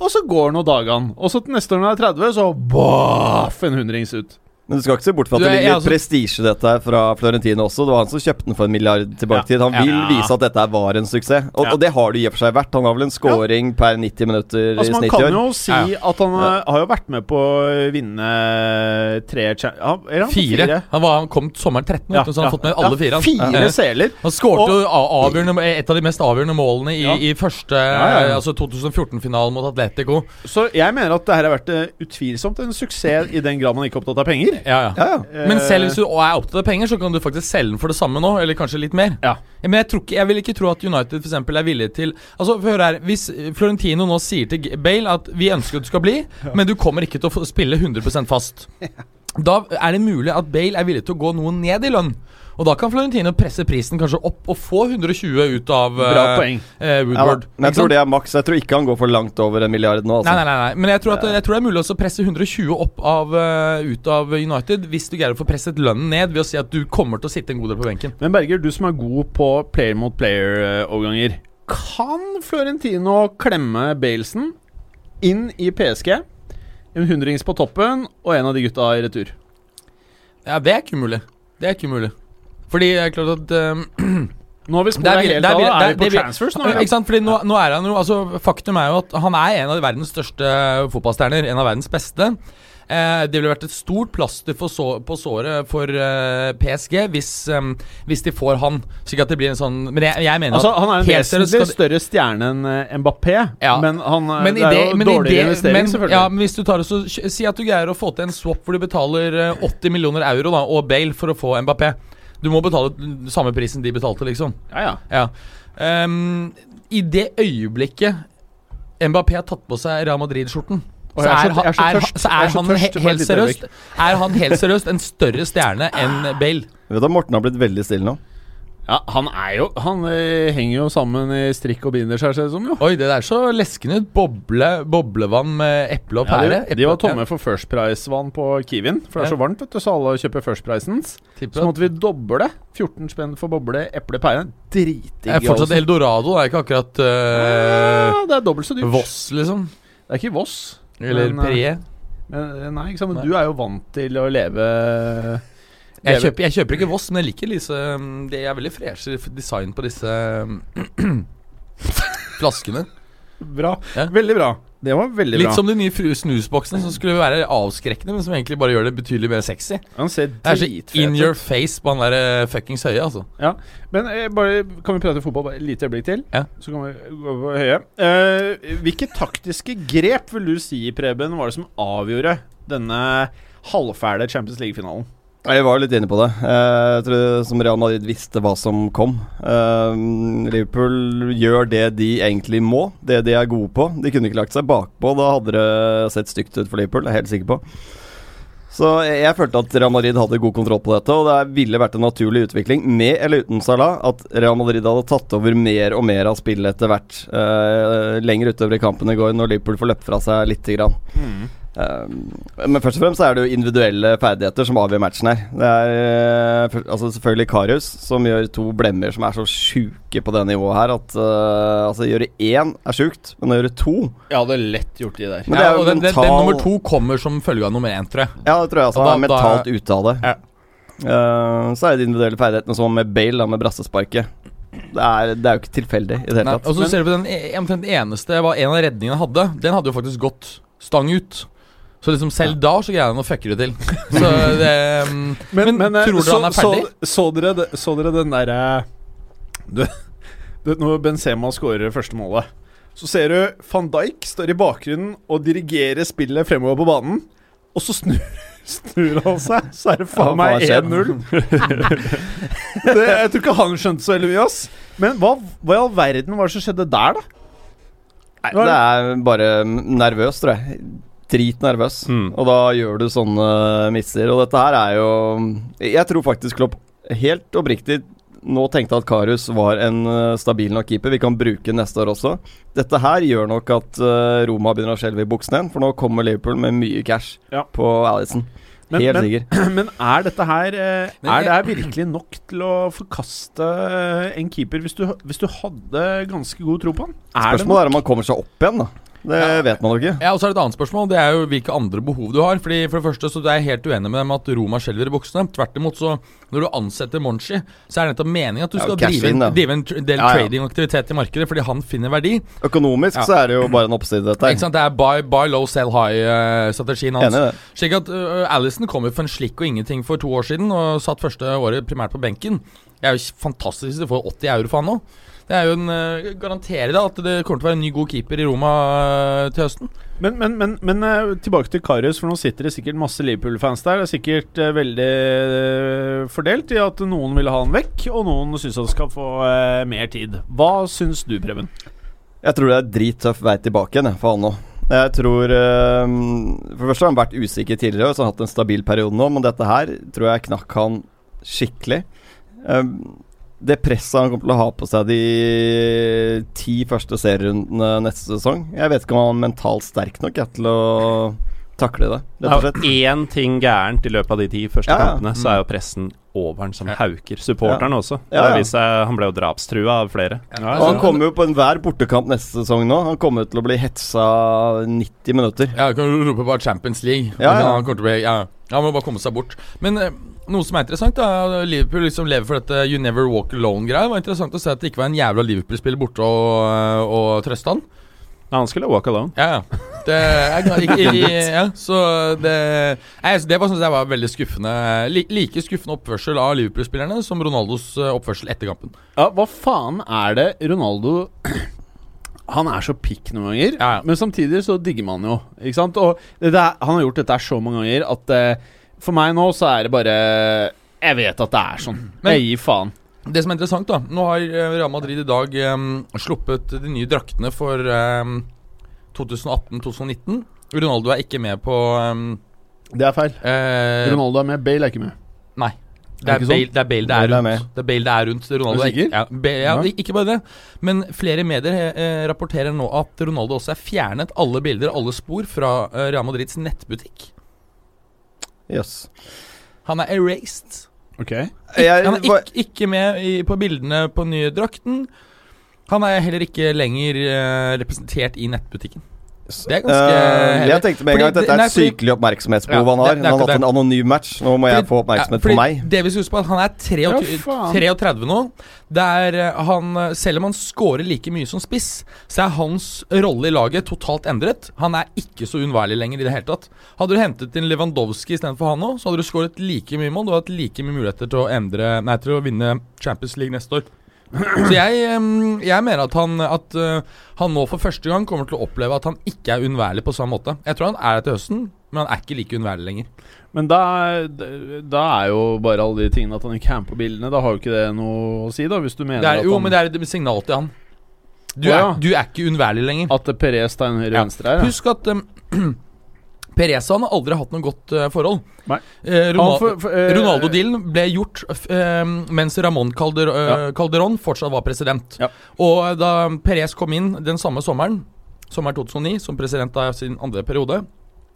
Og så går nå dagene. Og så til neste år når han er 30, så baff en hundrings ut. Men du skal ikke se bort fra at det ligger litt altså- prestisje i dette her fra Florentino også. Det var han som kjøpte den for en milliard tilbake Ja. Han Ja. vil vise at dette var en suksess, og, Ja. og det har det i og for seg vært. Han har vel en scoring per 90 minutter Altså i Man snitt i kan jo si Ja. at han eh, har jo vært med på å vinne tre cha- eller han fått Fire. Han, var, han kom sommeren 13, Ja, så han har fått med alle Ja, fire. han. Fire Ja. seler. Han skårte jo avgjørende, et av de mest avgjørende målene i, Ja. i første ja, ja. Altså 2014-finalen mot Atletico. Så jeg mener at det her har vært eh, utvilsomt en suksess i den grad man ikke er opptatt av penger. Ja, ja. Ja, ja. Men selv hvis du er opptatt av penger, så kan du faktisk selge den for det samme nå, eller kanskje litt mer. Ja. Men jeg, tror ikke, jeg vil ikke tro at United for eksempel er villig til Altså, hør her Hvis Florentino nå sier til Bale at vi ønsker at du skal bli, men du kommer ikke til å spille 100% fast, da er det mulig at Bale er villig til å gå noe ned i lønn. Og da kan Florentino presse prisen kanskje opp og få 120 ut av Bra eh, poeng. eh, Ja. Woodward. men jeg tror det er maks. Jeg tror ikke han går for langt over en milliard nå. Altså. Nei, nei, nei, nei. Men jeg tror, at, jeg tror det er mulig å presse 120 opp av, eh, ut av United hvis du greier å få presset lønnen ned ved å si at du kommer til å sitte en god del på benken. Men Berger, du som er god på player mot player-overganger. Kan Florentino klemme Balesen inn i PSG? En hundrings på toppen og en av de gutta i retur. Ja, det er ikke umulig. Det er ikke umulig. Fordi det er klart at um, Nå har vi spurt er helt av. Er vi på transfers nå? Ja. Ikke sant? Fordi nå, nå er han jo altså, Faktum er jo at han er en av verdens største fotballstjerner. En av verdens beste. Eh, det ville vært et stort plaster for så, på såret for eh, PSG hvis, um, hvis de får han. Slik at det blir en sånn Men jeg, jeg mener Altså, at han er en vesentlig skal- større stjerne enn eh, Mbappé, Ja. men han eh, men det er jo men dårligere det, investering, men, selvfølgelig. ja, men hvis du tar det, så, Si at du greier å få til en swap hvor du betaler eh, 80 millioner euro da, og Bale for å få Mbappé. Du må betale samme prisen de betalte, liksom. ja, ja. Ja. Um, I det øyeblikket Mbappé har tatt på seg Real Madrid-skjorten, så er han- jeg er så Jeg han helt seriøst Er han helt seriøst en større stjerne enn Bale. Vet du, Morten har blitt veldig stille nå. Ja, han er jo Han eh, henger jo sammen i strikk og binder seg, ser det som, jo. Oi, det der så leskende ut. Boble, boblevann med eple og pære. de, de var tomme for First Price-vann på Kiwien. For det er så varmt, vet du, så alle kjøper First Pricens. Tipper Så at- måtte vi doble. 14 spenn for boble, eple, pære. Dritdigg. Det er fortsatt altså. Eldorado, det er ikke akkurat eh, Ja, det er dobbelt så dyrt. Voss, liksom. Det er ikke Voss. Eller Men, eh, Perrier. Men, eh, nei, ikke sant? Men du er jo vant til å leve Jeg kjøper, jeg kjøper ikke Voss, men jeg liker disse mm, Det er veldig freshe design på disse mm, flaskene. Bra. Ja. Veldig bra. Det var veldig Litt bra. som de nye snusboksene som skulle være avskrekkende, men som egentlig bare gjør det betydelig mer sexy. Han ser er så in your face på han der eh, fuckings høye, altså. Ja, men eh, bare Kan vi prate fotball bare et lite øyeblikk til? Ja. Så kan vi gå på høye. Eh, hvilke taktiske grep vil du si, Preben, var det som avgjorde denne halvfæle Champions League-finalen? Jeg var litt inne på det. Eh, Jeg tror som Real Madrid visste hva som kom. Eh, Liverpool gjør det de egentlig må, det de er gode på. De kunne ikke lagt seg bakpå. Da hadde det sett stygt ut for Liverpool, det er jeg helt sikker på. Så jeg, jeg følte at Real Madrid hadde god kontroll på dette, og det ville vært en naturlig utvikling, med eller uten Salah, at Real Madrid hadde tatt over mer og mer av spillet etter hvert. Uh, lenger utover i kampen i går, når Liverpool får løpt fra seg lite grann. Um, men først og fremst er det jo individuelle ferdigheter som avgjør matchen her. Det er eh, altså selvfølgelig Karius som gjør to blemmer som er så sjuke på det nivået her at uh, Altså, gjøre én er sjukt, men å gjøre to Jeg hadde lett gjort de der. Men det ja, er jo og den, den, den nummer to kommer som følge av nummer én, tror jeg. Ja, det tror jeg altså. Da- er mentalt da- ute av det. Ja. Uh, så er det de individuelle ferdighetene som med Bale, da, med brassesparket. Det er, det er jo ikke tilfeldig i det hele tatt. og så ser du på den e- omtrent eneste var en av redningene hadde. Den hadde jo faktisk gått stang ut. Så liksom selv da så greier han å fucke det til. Så det men, Men, men, tror dere så, han er ferdig? Så, så, dere, så dere den derre du, du, Når Benzema skårer første målet, så ser du van Dijk står i bakgrunnen og dirigerer spillet fremover på banen, og så snur, snur han seg, så er det faen meg hva har skjedd? 1-0. Jeg tror ikke han skjønte så veldig mye, ass. Men hva, hva i all verden var det som skjedde der, da? Nei, det er bare nervøst, tror jeg. Dritnervøs. Mm. Og da gjør du sånne misser. Og dette her er jo Jeg tror faktisk Klopp helt oppriktig nå tenkte at Karius var en eh, stabil nok keeper. Vi kan bruke neste år også. Dette her gjør nok at eh, Roma begynner å skjelve i buksene igjen, for nå kommer Liverpool med mye cash Ja. på Alison. Men- Helt men- sikker. Men er dette her eh, Men Er det her virkelig nok til å forkaste en keeper hvis du, hvis du hadde ganske god tro på han? Er Spørsmålet er om han kommer seg opp igjen, da. Det vet man jo ikke. Ja, og så er det et annet spørsmål. Det er jo hvilke andre behov du har. Fordi For det første så er jeg helt uenig med dem at Roma skjelver i buksene. Tvert imot, så når du ansetter Monchi, så er det nettopp meningen at du Ja, skal drive, in, en, drive en del Ja, ja. tradingaktivitet i markedet fordi han finner verdi. Økonomisk Ja. så er det jo bare en oppside, dette Ikke sant? Det er buy, buy low, sell high-strategien hans. Enig. Slik at uh, Alison kom jo for en slikk og ingenting for to år siden og satt første året primært på benken. Det er jo fantastisk hvis du får 80 euro for han nå. Det er jo en uh, Garanterer da at det kommer til å være en ny god keeper i Roma uh, til høsten. Men, men, men, men uh, tilbake til Karius, for nå sitter det sikkert masse Liverpool-fans der. Det er sikkert veldig fordelt i at noen vil ha han vekk, og noen syns han skal få mer tid. Hva syns du, Preben? Jeg tror det er drittøff vei tilbake igjen for han nå. Jeg tror For det første har han vært usikker tidligere, så han har hatt en stabil periode nå, men dette her tror jeg knakk han skikkelig. Det presset han kommer til å ha på seg de ti første serierundene neste sesong Jeg vet ikke om han er mentalt sterk nok jeg, til å takle det, Det. Er én ting gærent i løpet av de ti første Ja, ja. kampene, så er jo pressen over han som hauker. Supporterne også. Ja, ja. Det viser seg, han ble jo drapstrua av flere. Og han kommer jo på enhver bortekamp neste sesong nå. Han kommer til å bli hetsa 90 minutter. Ja, du kan rope bare Champions League. Ja, ja. Han, kommer til å bli, ja, han må bare komme seg bort. Men eh, noe som er interessant, da Liverpool liksom lever for dette You never walk alone-greia. Det var interessant å se at det ikke var en jævla Liverpool-spiller borte og, og trøste han. Ja, han skulle walk alone. Ja, ja. Det, jeg, ikke, ja så det altså, Det var, synes jeg var veldig skuffende. Like skuffende oppførsel av Liverpool-spillerne som Ronaldos eh, oppførsel etter kampen. Ja, hva faen er det Ronaldo Han er så pikk noen ganger, Ja, ja. men samtidig så digger man jo. Ikke sant? Og det der, han har gjort dette så mange ganger at eh, for meg nå så er det bare Jeg vet at det er sånn. Men- jeg gir faen. Det som er interessant, da Nå har eh, Real Madrid i dag um, sluppet de nye draktene for um, 2018-2019. Ronaldo er ikke med på um, Det er feil. Uh, Ronaldo er med, Bale er ikke med. Nei. Det er, Bale, det er Bale det er Bale er rundt. Det er Bale det er rundt. Ronaldo Er du sikker? Ja, Bale, ja, Ja. Ikke bare det, men flere medier eh, rapporterer nå at Ronaldo også er fjernet alle bilder, alle spor, fra eh, Real Madrids nettbutikk. Jøss. Han er erased. Ok Jeg- han er ikke, ikke med i, på bildene på nye drakten. Han er heller ikke lenger uh, representert i nettbutikken. Det er ganske uh, jeg tenkte med en gang at dette er et sykelig oppmerksomhetsbehov Ja, han har. det- det han har hatt en anonym match. Nå må jeg Fordi- få oppmerksomhet ja, på meg. Det vi skal huske på at Han er 33, Ja, 33 nå. Det er eh, han, eh, selv om han scorer like mye som spiss, så er hans rolle i laget totalt endret. Han er ikke så unnværlig lenger i det hele tatt. Hadde du hentet inn Lewandowski istedenfor han nå, så hadde du skåret like mye mål. Du hadde hatt like mye muligheter til å endre Nei, til å vinne Champions League neste år. Så jeg, jeg mener at, han, at eh, han nå for første gang kommer til å oppleve at han ikke er unnværlig på samme måte. Jeg tror han er det til høsten, men han er ikke like unnværlig lenger. Men da, da er jo bare alle de tingene at han ikke er med på bildene. Da har jo ikke det noe å si, da, hvis du mener er, at, jo, han, men det er et signal til han. Du, ja. er, du er ikke unnværlig lenger. at Perez tar en høyre Ja. venstre her. Ja. Husk at um, Perez han har aldri hatt noe godt uh, forhold. Nei. Eh, Han Ronal for- for, eh, Ronaldo-dealen ble gjort eh, mens Ramón Calder ja. Calderón fortsatt var president. Ja. Og da Perez kom inn den samme sommeren, sommeren 2009, som president av sin andre periode,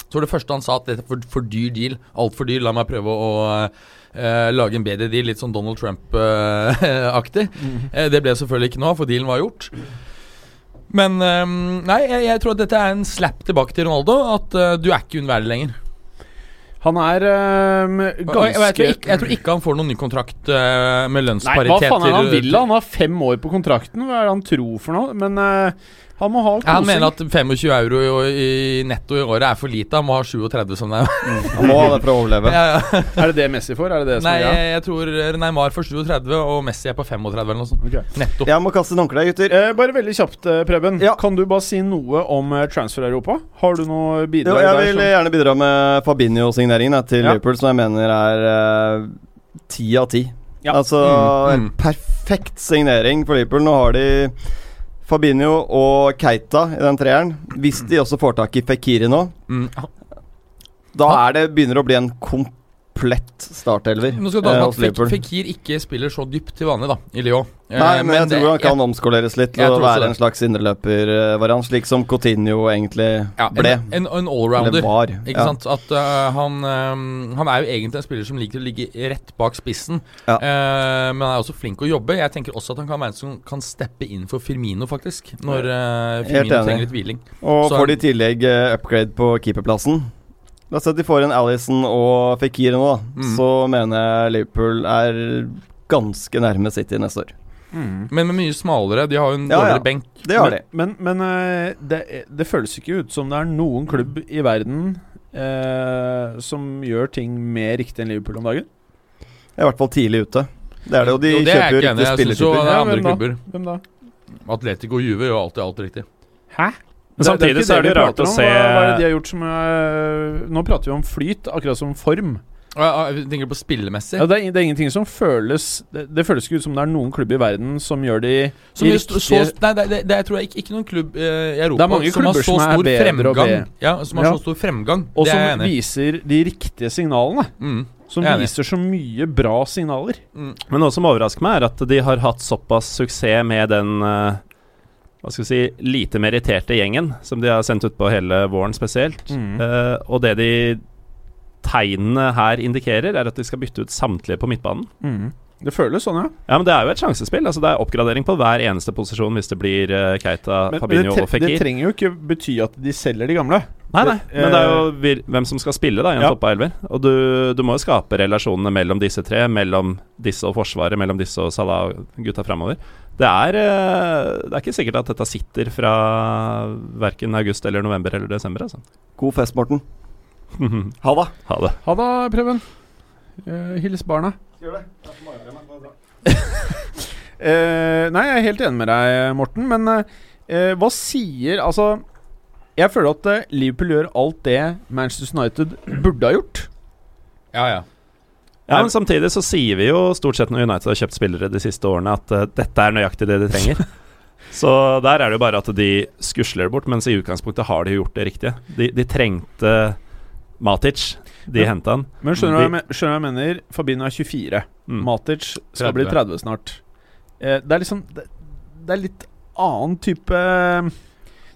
Så var det første han sa at dette er for, for dyr deal. Altfor dyr. La meg prøve å eh, lage en bedre deal. Litt sånn Donald Trump-aktig. Eh, det ble selvfølgelig ikke noe av, for dealen var gjort. Men eh, nei, jeg, jeg tror at dette er en slap tilbake til Ronaldo. At uh, du er ikke unnværlig lenger. Han er um, ganske jeg, jeg, tror ikke, jeg tror ikke han får noen ny kontrakt uh, med Nei, hva faen er det han vil? Han har fem år på kontrakten. Hva er det han tror for noe? Men øh, han må ha kosing. han mener at 25 euro i, i netto i året er for lite. Han må ha 37 som det er. Han må ha det for å overleve. Ja, ja. Er det det Messi får? Er det det som Nei, er jeg, jeg tror Neymar får 37, og Messi er på 35 eller noe sånt. Okay. Netto. Jeg må kaste en håndkle, gutter. Eh, bare veldig kjapt, eh, Preben. Ja. Kan du bare si noe om eh, Transfer-Europa? Har du noe Jo, bidrag jeg der? vil som- gjerne bidra med Fabinho-signeringen til Ja. Liverpool, som jeg mener er eh, ti av ti. Ja. Altså Mm, en mm. perfekt signering for Liverpool. Nå har de Fabinho og Keita i den treeren. Hvis de også får tak i Fikiri nå, Mm. da er det, begynner det å bli en komplett startelver Nå skal du eh, at. Fek- Fekir ikke spiller så dypt til vanlig, da, i Lyon. Eh, Nei, men, jeg det- tror han kan omskoleres litt til å være en slags indreløpervariant, slik som Coutinho egentlig ja, ble. En, en, en allrounder. var. Ikke ja. sant? At uh, han, um, han er jo egentlig en spiller som liker å ligge rett bak spissen. Ja. uh, men han er også flink å jobbe. Jeg tenker også at han kan være en som kan steppe inn for Firmino, faktisk. Når uh, Firmino trenger litt hviling. Og Så får de i tillegg eh, upgrade på keeperplassen La oss si at de får en Alison og Fikir nå, da. Mm. Så mener jeg Liverpool er ganske nærme City neste år. Mm. Men med mye smalere. De har jo en Ja, ja. benk. Det har de. Men, men, men eh, det, det føles ikke ut som det er noen klubb i verden eh, som gjør ting mer riktig enn Liverpool om dagen. Jeg er i hvert fall tidlig ute. Det er det, og de Jo, det er kjøper jo riktige spillertyper. er Ja, hvem da? Hvem da? Atletico Juve gjør alltid alt riktig. Hæ? Men samtidig så er det jo rart å se Hva, er det de har gjort som er, Nå prater vi om flyt, akkurat som form. Jeg, tenker på spillemessig. Ja, det, er, det er ingenting som føles det, det føles ikke ut som det er noen klubb i verden som gjør de, Som de riktige så, nei, det, det, det jeg tror jeg ikke, ikke noen klubb eh, i Europa som har så som stor fremgang. Ja, som har Ja. så stor fremgang. Og det som viser de riktige signalene. Mm. Som er viser så mye bra signaler. Mm. Men noe som overrasker meg, er at de har hatt såpass suksess med den eh, hva skal vi si, lite meritterte gjengen som de har sendt ut på hele våren spesielt. Mm. Uh, og det de tegnene her indikerer, er at de skal bytte ut samtlige på midtbanen. Mm. Det føles sånn, ja. Ja, men det er jo et sjansespill. Altså Det er oppgradering på hver eneste posisjon hvis det blir uh, Keita, Men, Fabinho men og Fekir. det trenger jo ikke bety at de selger de gamle. Nei, nei, men det er jo vir hvem som skal spille da i en Ja. toppa elver. Og du, du må jo skape relasjonene mellom disse tre, mellom disse og Forsvaret, mellom disse og Salah-gutta framover. Det er, eh, det er ikke sikkert at dette sitter fra verken august eller november eller desember. Altså. God fest, Morten. Ha det. ha det. Ha det, Preben. Eh, hils barna. Eh, nei, jeg er helt enig med deg, Morten. Men uh, hva sier Altså, jeg føler at Liverpool gjør alt det Manchester United burde ha gjort. Ja, ja. Ja, men Samtidig så sier vi jo stort sett når United har kjøpt spillere de siste årene, at uh, dette er nøyaktig det de trenger. så der er det jo bare at de skusler det bort, mens i utgangspunktet har de gjort det riktige. De, de trengte Matic. De Ja. henta han. Men skjønner du hva jeg mener? Fabinho er 24. Mm. Matic skal 30. bli 30 snart. Eh, det er liksom det, det er litt annen type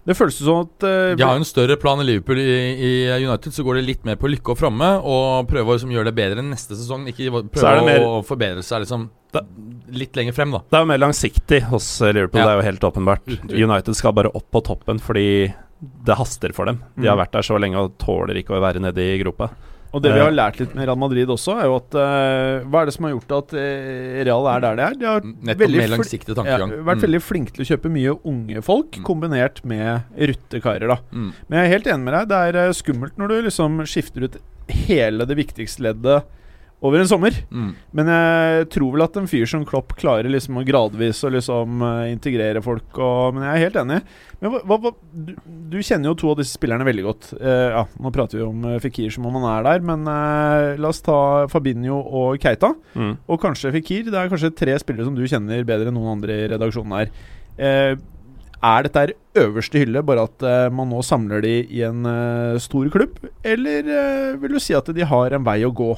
Det føles som at uh, De har jo en større plan i Liverpool. I, I United så går det litt mer på lykke og framme og prøve å liksom gjøre det bedre enn neste sesong. Ikke prøve det mer- å forbedre seg liksom Da- litt lenger frem, da. Det er jo mer langsiktig hos eh, Liverpool, Ja. det er jo helt åpenbart. United skal bare opp på toppen fordi det haster for dem. De har Mm. vært der så lenge og tåler ikke å være nede i gropa. Og det vi Eh. har lært litt med Real Madrid også, er jo at uh, Hva er det som har gjort at eh, Real er der det er? De har Nettopp veldig mer fl- langsiktig ja, vært Mm. veldig flinke til å kjøpe mye unge folk, Mm. kombinert med ruttekarer, da. Mm. Men jeg er helt enig med deg. Det er skummelt når du liksom skifter ut hele det viktigste leddet over en sommer. Mm. Men jeg tror vel at en fyr som Klopp klarer liksom å gradvis å liksom eh, integrere folk og Men jeg er helt enig. Men hva, hva, du, du kjenner jo to av disse spillerne veldig godt. Eh, ja, Nå prater vi om uh, Fikir som om han er der, men eh, la oss ta Fabinho og Keita. Mm. Og kanskje Fikir. Det er kanskje tre spillere som du kjenner bedre enn noen andre i redaksjonen her. Eh, er dette her øverste hylle, bare at uh, man nå samler de i en uh, stor klubb? Eller uh, vil du si at de har en vei å gå?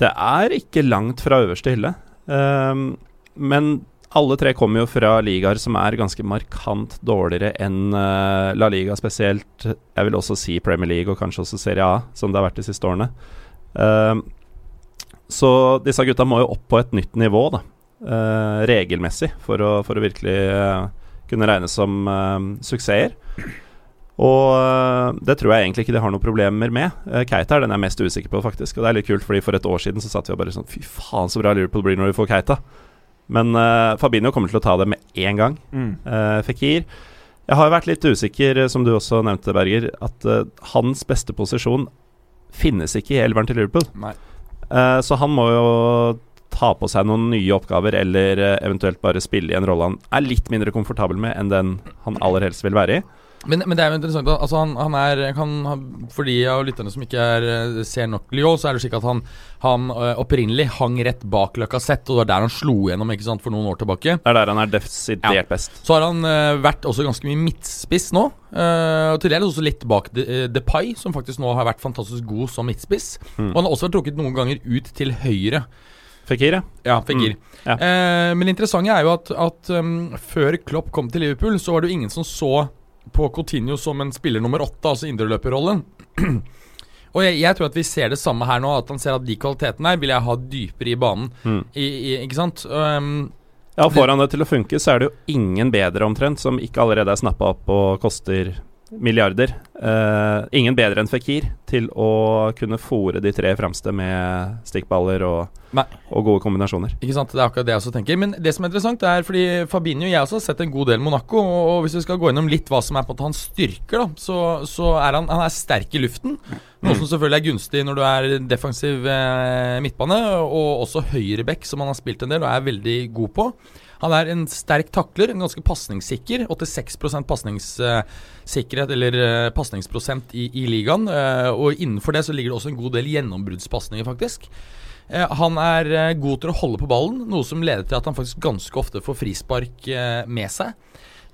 Det er ikke langt fra øverste hylle. Um, men alle tre kommer jo fra ligaer som er ganske markant dårligere enn uh, La Liga spesielt. Jeg vil også si Premier League og kanskje også Serie A, som det har vært de siste årene. Um, så disse gutta må jo opp på et nytt nivå, da. Uh, regelmessig, for å, for å virkelig uh, kunne regnes som suksesser. Og eh, det tror jeg egentlig ikke de har noen problemer med. Uh, Keita er den jeg er mest usikker på, faktisk. Og det er litt kult, fordi for et år siden så satt vi og bare sånn Fy faen, så bra Liverpool blir når vi får Keita. Men uh, Fabinho kommer til å ta det med én gang. Mm. Uh, Fikir Jeg har vært litt usikker, som du også nevnte, Berger, at uh, hans beste posisjon finnes ikke i elveren til Liverpool. Så han må jo ta på seg noen nye oppgaver, eller eventuelt bare spille i en rolle han er litt mindre komfortabel med enn den han aller helst vil være i. Men, men det er jo interessant altså han, han er han, For de av lytterne som ikke er, eh, ser nok Lyon, så er det slik at han, han øh, opprinnelig hang rett bak Lacassette, og det var der han slo gjennom ikke sant, for noen år tilbake. Det er der han er desidert Ja. best. Så har han uh, vært også ganske mye midtspiss nå. Uh, og til dels også litt bak De, Depay, som faktisk nå har vært fantastisk god som midtspiss. Mm. Og han har også vært trukket noen ganger ut til høyre. Fikir, ja. Ja, Fekir. ja. Eh, men det interessante er jo at, at um, før Klopp kom til Liverpool, så var det jo ingen som så på Coutinho som en spiller nummer åtte, altså indreløperrollen. Og jeg, jeg tror at vi ser det samme her nå, at han ser at de kvalitetene her vil jeg ha dypere i banen. Mm. I, i, ikke sant? Um, Ja, Får han det til å funke, så er det jo ingen bedre omtrent som ikke allerede er snappa opp og koster milliarder. Uh, ingen bedre enn Fikir til å kunne fòre de tre fremste med stikkballer og, og gode kombinasjoner. Ikke sant, Det er akkurat det jeg også tenker. Men det som er interessant, er fordi Fabinho Jeg også har sett en god del Monaco. Og, hvis vi skal gå innom litt hva som er på hans styrker, da, så, så er han, han er sterk i luften. Noe som selvfølgelig er gunstig når du er defensiv eh, midtbane. Og også høyreback, som han har spilt en del og er veldig god på. Han er en sterk takler, en ganske pasningssikker. 86 pasningssikkerhet, eller eh, pasningsprosent i, i ligaen. Eh, og innenfor det så ligger det også en god del gjennombruddspasninger, faktisk. Eh, han er god til å holde på ballen, noe som leder til at han faktisk ganske ofte får frispark med seg.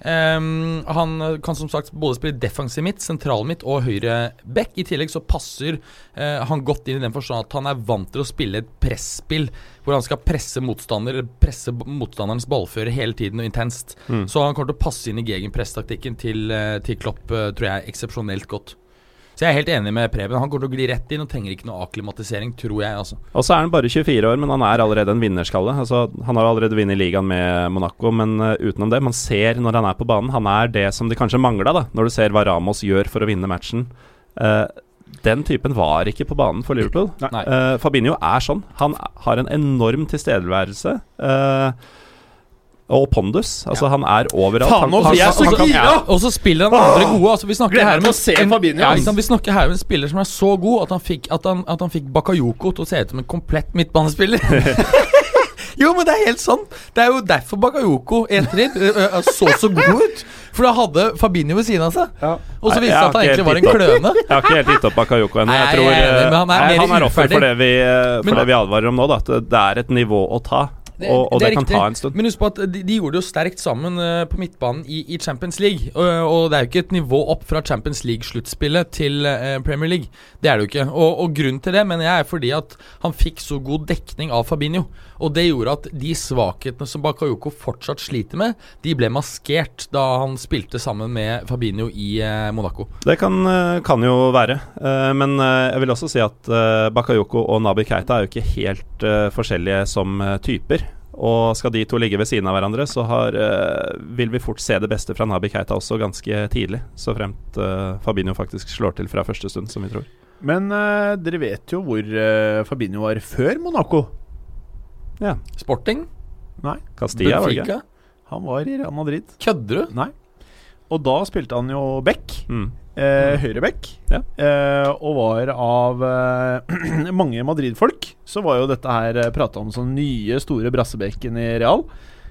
Um, han kan som sagt både spille defensiv midt, sentral midt og høyre back. I tillegg så passer uh, han godt inn i den forstand at han er vant til å spille et presspill hvor han skal presse motstander presse motstanderens ballfører hele tiden og intenst. Mm. Så han kommer til å passe inn i gegenpresstaktikken til, eh, til Klopp, eh, tror jeg, eksepsjonelt godt. Så jeg er helt enig med Preben. Han kommer til å gli rett inn og trenger ikke noe akklimatisering, tror jeg. altså Og så er han bare 24 år, men han er allerede en vinnerskalle. Altså, han har allerede vunnet ligaen med Monaco, men eh, utenom det Man ser når han er på banen, han er det som de kanskje mangla, da, når du ser hva Ramos gjør for å vinne matchen. Eh, den typen var ikke på banen for Liverpool. Eh, Fabinho er sånn. Han har en enorm tilstedeværelse. Uh, og pondus. Altså, han er overalt. Faen, Han- han- jeg han- så gira! ja. Og så spiller han andre gode. Altså Vi snakker her se en, Fabinho, ja. Vi snakker her med en spiller som er så god at han fikk, at han, at han fikk Bakayoko til å se ut som en komplett midtbanespiller. jo, men det er helt sånn. Det er jo derfor Bakayoko i ettertid ø, ø, så så god ut. For da hadde Fabinho ved siden av seg. Og så viste det seg at han egentlig var en kløne. Jeg har ikke helt gitt opp Bakayoko ennå. Jeg jeg tror er eh, han er han er offer for det vi, eh, for Men- det vi advarer om nå, da. At det er et nivå å ta. Det- og, og det, det kan riktig. ta en stund. Men husk på at de, de gjorde det jo sterkt sammen uh, på midtbanen i, i Champions League. Og, og det er jo ikke et nivå opp fra Champions League-sluttspillet til uh, Premier League. Det er det jo ikke. Og, og grunnen til det mener jeg er fordi at han fikk så god dekning av Fabinho. Og det gjorde at de svakhetene som Bakayoko fortsatt sliter med, de ble maskert da han spilte sammen med Fabinho i eh, Monaco. Det kan, eh, kan jo være. Eh, Men jeg vil også si at Bakayoko og Nabi Keita er jo ikke helt forskjellige som typer. Og skal de to ligge ved siden av hverandre, så har, vil vi fort se det beste fra Nabi Keita også ganske tidlig. Så fremt Fabinho faktisk slår til fra første stund, som vi tror. Men dere vet jo hvor Fabinho var før Monaco. Ja. Sporting? Nei, Castilla, var det ikke? Benfica? han var i Real Madrid. Kødder du? Nei. Og da spilte han jo back. Mm. Eh, Høyreback. Ja. Eh, og var av eh, mange Madrid-folk så var jo dette her eh, prata om som nye, store brassebekken i Real.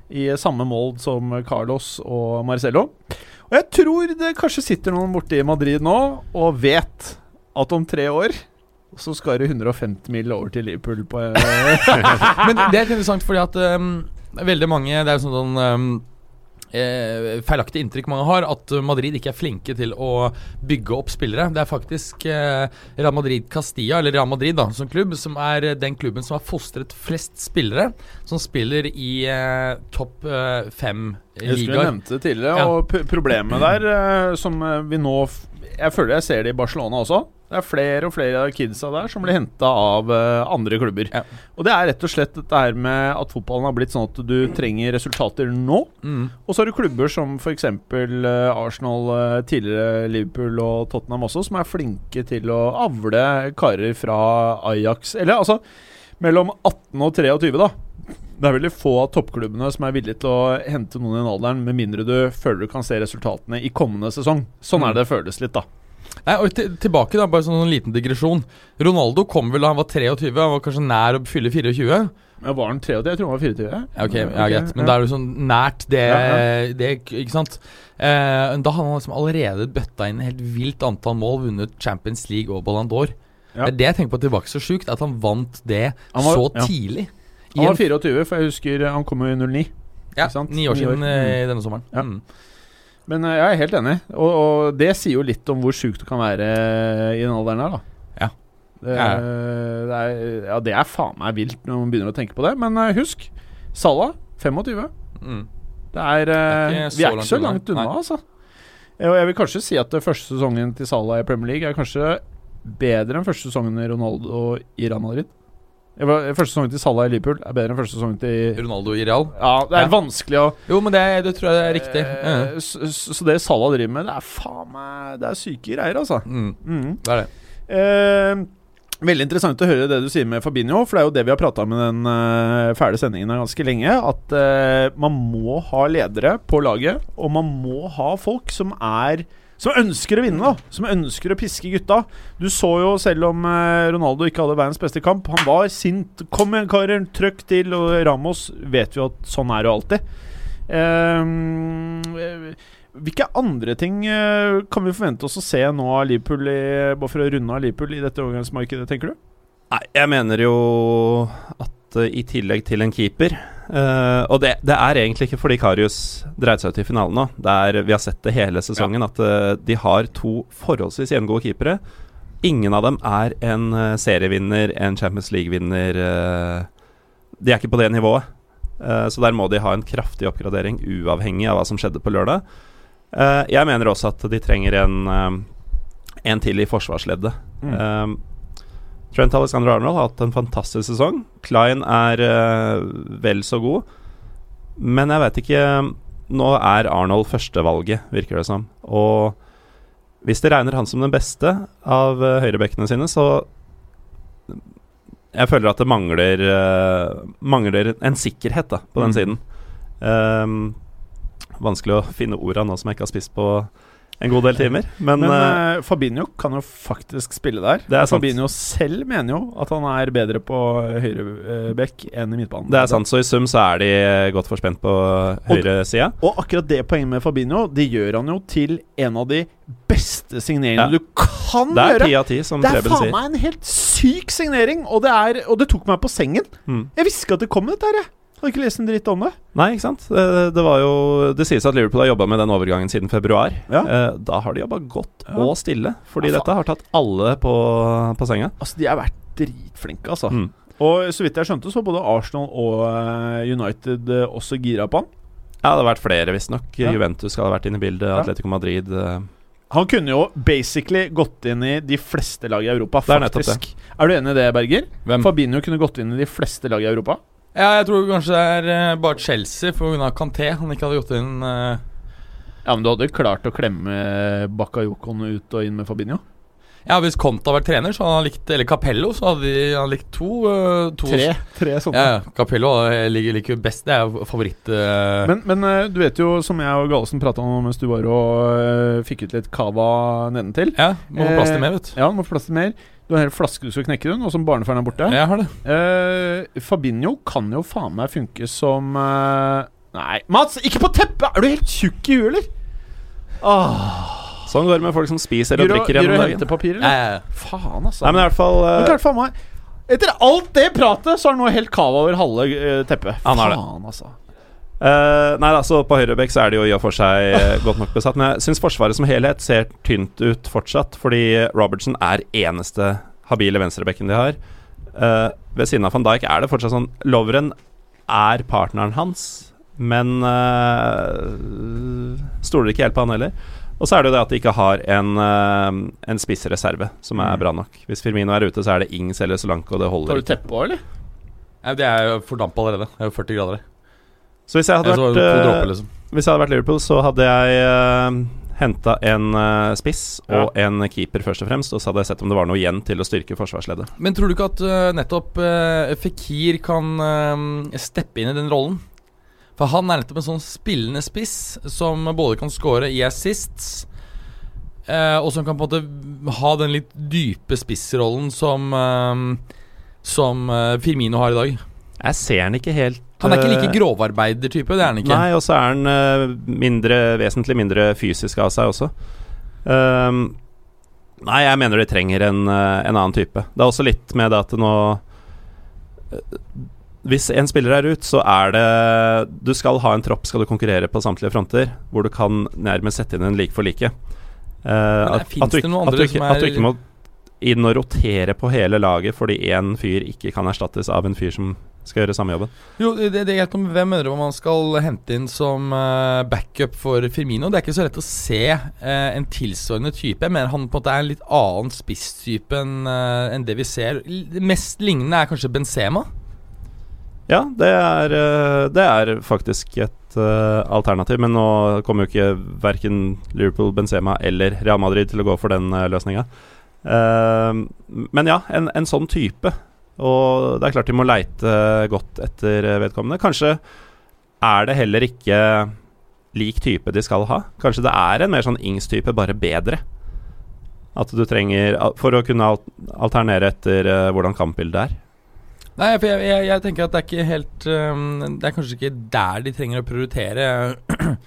I samme mål som Carlos og Marcello. Og jeg tror det kanskje sitter noen borte i Madrid nå og vet at om tre år så skal du 150 mil over til Liverpool på eh, Men det er interessant fordi at um, veldig mange Det er jo sånn um, eh, feilaktig inntrykk mange har, at Madrid ikke er flinke til å bygge opp spillere. Det er faktisk eh, Real Madrid Castilla, eller Real Madrid da, som klubb, som er den klubben som har fostret flest spillere som spiller i eh, topp eh, fem Jeg husker vi ligaer. nevnte det tidligere, Ja. og problemet der eh, som vi nå Jeg føler jeg ser det i Barcelona også. Det er flere og flere av kidsa der som blir henta av uh, andre klubber. Ja. Og det er rett og slett dette her med at fotballen har blitt sånn at du trenger resultater nå. Mm. Og så har du klubber som f.eks. Uh, Arsenal, uh, tidligere Liverpool og Tottenham også, som er flinke til å avle karer fra Ajax. Eller altså mellom 18 og 23, da. Det er veldig få av toppklubbene som er villige til å hente noen i den alderen, med mindre du føler du kan se resultatene i kommende sesong. Sånn er det føles litt, da. Nei, og til, tilbake da, bare sånn en liten digresjon. Ronaldo kom vel da han var 23, han var kanskje nær å fylle 24. Ja, var han 23? Jeg tror han var 24. Ja, ok, ja, greit. Men da er det sånn nært det, Ja, det Ikke sant? Eh, da hadde han liksom allerede bøtta inn et helt vilt antall mål, vunnet Champions League og Ballon d'Or. Ja. Det er det jeg tenker på tilbake så sjukt, at han vant det Han var- så ja. tidlig. I Han var 24, for jeg husker han kom jo i 09. ja? Ni år Ni år. siden eh, denne sommeren. Ja. Mm. Men eh, jeg er helt enig, og, og det sier jo litt om hvor sjukt det kan være i den alderen her, da. Ja. Det, Ja. det er, ja, det er faen meg vilt når man begynner å tenke på det. Men eh, husk, Salah 25. Mm. Det er, eh, Det er vi er ikke så langt unna, Nei. altså. Og jeg vil kanskje si at første sesongen til Salah i Premier League er kanskje bedre enn første sesongen i Ronaldo i Real Madrid. Første sesongen til Salah i Liverpool er bedre enn første sesongen til Ronaldo i Real. Ja, det er Ja. vanskelig å Jo, men det, det tror jeg er riktig. Eh, så, så så det Salah driver med, det er faen meg Det er syke greier, altså. Mm. Mm. Det er det. Eh, veldig interessant å høre det du sier med Fabinho, for det er jo det vi har prata om i den uh, fæle sendingen ganske lenge. At uh, man må ha ledere på laget, og man må ha folk som er som ønsker å vinne, da. Som ønsker å piske gutta. Du så jo, selv om eh, Ronaldo ikke hadde verdens beste kamp, han var sint. 'Kom igjen, karer, trøkk til.' Og Ramos vet vi at sånn er jo alltid. Um, hvilke andre ting eh, kan vi forvente oss å se nå av Liverpool i, bare for å runde av Liverpool i dette overgangsmarkedet, tenker du? Nei, jeg mener jo at i tillegg til en keeper eh, Og det, det er egentlig ikke fordi Karius dreide seg ut i finalen nå. Det er, vi har sett det hele sesongen, at uh, de har to forholdsvis gjengode keepere. Ingen av dem er en uh, serievinner, en Champions League-vinner. de er ikke på det nivået. Så der må de ha en kraftig oppgradering, uavhengig av hva som skjedde på lørdag. Jeg mener også at de trenger en, en til i forsvarsleddet. Mm. Eh, Trent Alexander Arnold har hatt en fantastisk sesong. Klein er eh, vel så god. Men jeg vet ikke Nå er Arnold førstevalget, virker det som. Og hvis de regner han som den beste av uh, høyrebekkene sine, så Jeg føler at det mangler eh, Mangler en sikkerhet da på den Mm. siden. Um, vanskelig å finne orda nå som jeg ikke har spist på en god del timer. Men, Men eh, eh, Fabinho kan jo faktisk spille der. Det er Og sant. Fabinho selv mener jo at han er bedre på høyrebekk enn i midtbanen. Det er sant, så i sum så er de godt forspent på høyresida. Og akkurat det poenget med Fabinho, det gjør han jo til en av de beste signeringene Ja. du kan Det er gjøre. ti av ti, som Det er faen meg en helt syk signering, og det, er, og det tok meg på sengen. Mm. Jeg visste ikke at det kom dette her, jeg. Hadde ikke lest en dritt om det. Nei, ikke sant. Det, det var jo Det sies at Liverpool har jobba med den overgangen siden februar. Ja. Eh, da har de jobba godt Ja. og stille, fordi Ja, dette har tatt alle på, på senga. Altså, de har vært dritflinke, altså. Mm. Og så vidt jeg skjønte, så både Arsenal og eh, United eh, også gira på han. Ja, det har vært flere, visstnok. Ja. Juventus skal ha vært inne i bildet. Atletico Madrid. eh. Han kunne jo basically gått inn i de fleste lag i Europa, Det er faktisk. Er du enig i det, Berger? Hvem? Fabinho kunne gått inn i de fleste lag i Europa. Ja, jeg tror kanskje det er eh, bare Chelsea pga. Kanté han ikke hadde gått inn Uh... Ja, men du hadde klart å klemme Bakayokon ut og inn med Fabinho? Ja, hvis Conte hadde vært trener, så hadde han likt Eller Capello, så hadde de, han likt to, uh, to Tre, tre sånne. Ja. Capello liker, liker jo best. Det er jo favoritt... Uh. Men, men du vet jo, som jeg og Galesen prata om mens du var og uh, fikk ut litt cava nedentil ja, må få plass til mer, vet du. Ja, må få plass til mer. Du har en hel flaske du skal knekke, du, nå som barnefaren er borte. Jeg har det. Eh, Fabinho kan jo faen meg funke som eh, Nei, Mats! Ikke på teppet! Er du helt tjukk i huet, eller? Ah, Sånn går det med folk som spiser og drikker gjennom og dagen. papir, Ja, eller? ja, ja. Faen, altså. Nei, men i hvert fall eh, klart, faen meg Etter alt det pratet, så har han nå helt kava over halve uh, teppet. Han har det. Faen, altså. Eh, nei da, så på høyrebekk så er det jo i og for seg uh, godt nok besatt. Men jeg syns Forsvaret som helhet ser tynt ut fortsatt, fordi Robertson er eneste habile venstrebekken de har. Uh, ved siden av van Dijk er det fortsatt sånn Lovren er partneren hans, men stoler ikke helt på han heller. Og så er det jo det at de ikke har en, uh, en spissreserve som er bra nok. Hvis Firmino er ute, så er det Ings eller Solanke, og det holder Tar du teppet teppe på, eller? Nei, det er jo fordampa allerede. Det er jo 40 grader. Så hvis jeg hadde Jeg vært eh, liksom. Hvis jeg hadde vært Liverpool, så hadde jeg uh, henta en uh, spiss og en keeper, først og fremst. Og så hadde jeg sett om det var noe igjen til å styrke forsvarsleddet. Men tror du ikke at uh, nettopp uh, Fikir kan eh, steppe inn i den rollen? For han er nettopp en sånn spillende spiss som både kan score i assists, eh, og som kan på en måte ha den litt dype spissrollen som eh, Som eh, Firmino har i dag. Jeg ser han ikke helt Han er ikke like eh, grovarbeidertype, det er han ikke. Nei, og så er han eh, mindre, vesentlig mindre fysisk av seg også. Um, nei, jeg mener de trenger en, eh, en annen type. Det er også litt med det at nå Hvis en spiller er ut, så er det Du skal ha en tropp, skal du konkurrere på samtlige fronter, hvor du kan nærmest sette inn en like for like. Uh, at, at, du, at, du ikke, at du ikke må inn og rotere på hele laget fordi én fyr ikke kan erstattes av en fyr som skal gjøre samme jobben. Jo, det, det gjelder om hvem mener du man skal hente inn som eh, backup for Firmino. Det er ikke så lett å se eh, en tilsvarende type. Jeg mener han på en måte er en litt annen spisstype enn eh, det vi ser. Det mest lignende er kanskje Benzema. Ja, det er, det er faktisk et alternativ, men nå kommer jo ikke verken Liverpool, Benzema eller Real Madrid til å gå for den uh, løsninga. men ja, en, en sånn type. Og det er klart de må leite godt etter vedkommende. Kanskje er det heller ikke lik type de skal ha. Kanskje det er en mer sånn Ings-type, bare bedre. At du trenger For å kunne alternere etter eh, hvordan kampbildet er. Nei, for jeg, jeg, jeg tenker at det er ikke helt um, Det er kanskje ikke der de trenger å prioritere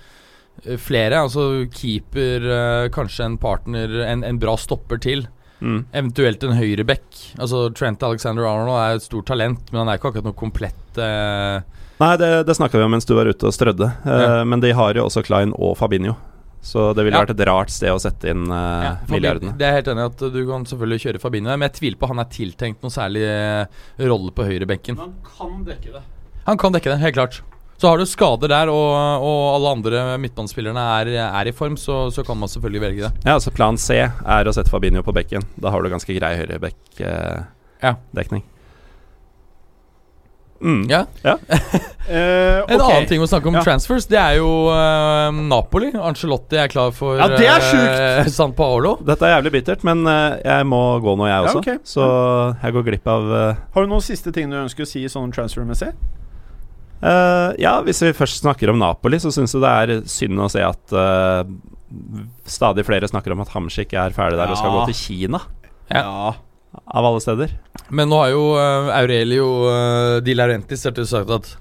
flere. Altså keeper, eh, kanskje en partner, en, en bra stopper til. Mm. Eventuelt en høyreback. Altså Trent Alexander Arnold er et stort talent, men han er ikke akkurat noe komplett eh, Nei, det, det snakka vi om mens du var ute og strødde. Eh, Ja. Men de har jo også Klein og Fabinho. Så det ville Ja. vært et rart sted å sette inn uh, Ja, milliardene. Det er helt enig at du kan selvfølgelig kjøre Fabinho, men jeg tviler på han er tiltenkt noen særlig eh, rolle på høyrebenken. Han kan dekke det. Han kan dekke det, helt klart. Så har du skader der, og, og alle andre midtbanespillerne er, er i form, så, så kan man selvfølgelig velge det. Ja, altså Plan C er å sette Fabinho på bekken. Da har du ganske grei Ja. høyrebekk-dekning. mm. Ja. Eh, En annen ting å snakke om Ja. transfers, det er jo uh, Napoli. Angelotti er klar for Ja, det er eh, San Paolo. Dette er jævlig bittert, men eh, jeg må gå nå, jeg Ja, også. ok. Så jeg går glipp av eh, Har du noen siste ting du ønsker å si sånn transfer-messig? Eh, Ja, hvis vi først snakker om Napoli, så syns jeg det er synd å se at uh, stadig flere snakker om at Hamshik er ferdig der og skal gå til Kina. Ja. Av alle steder. Men nå har jo uh, Aurelio uh, Di slett sagt at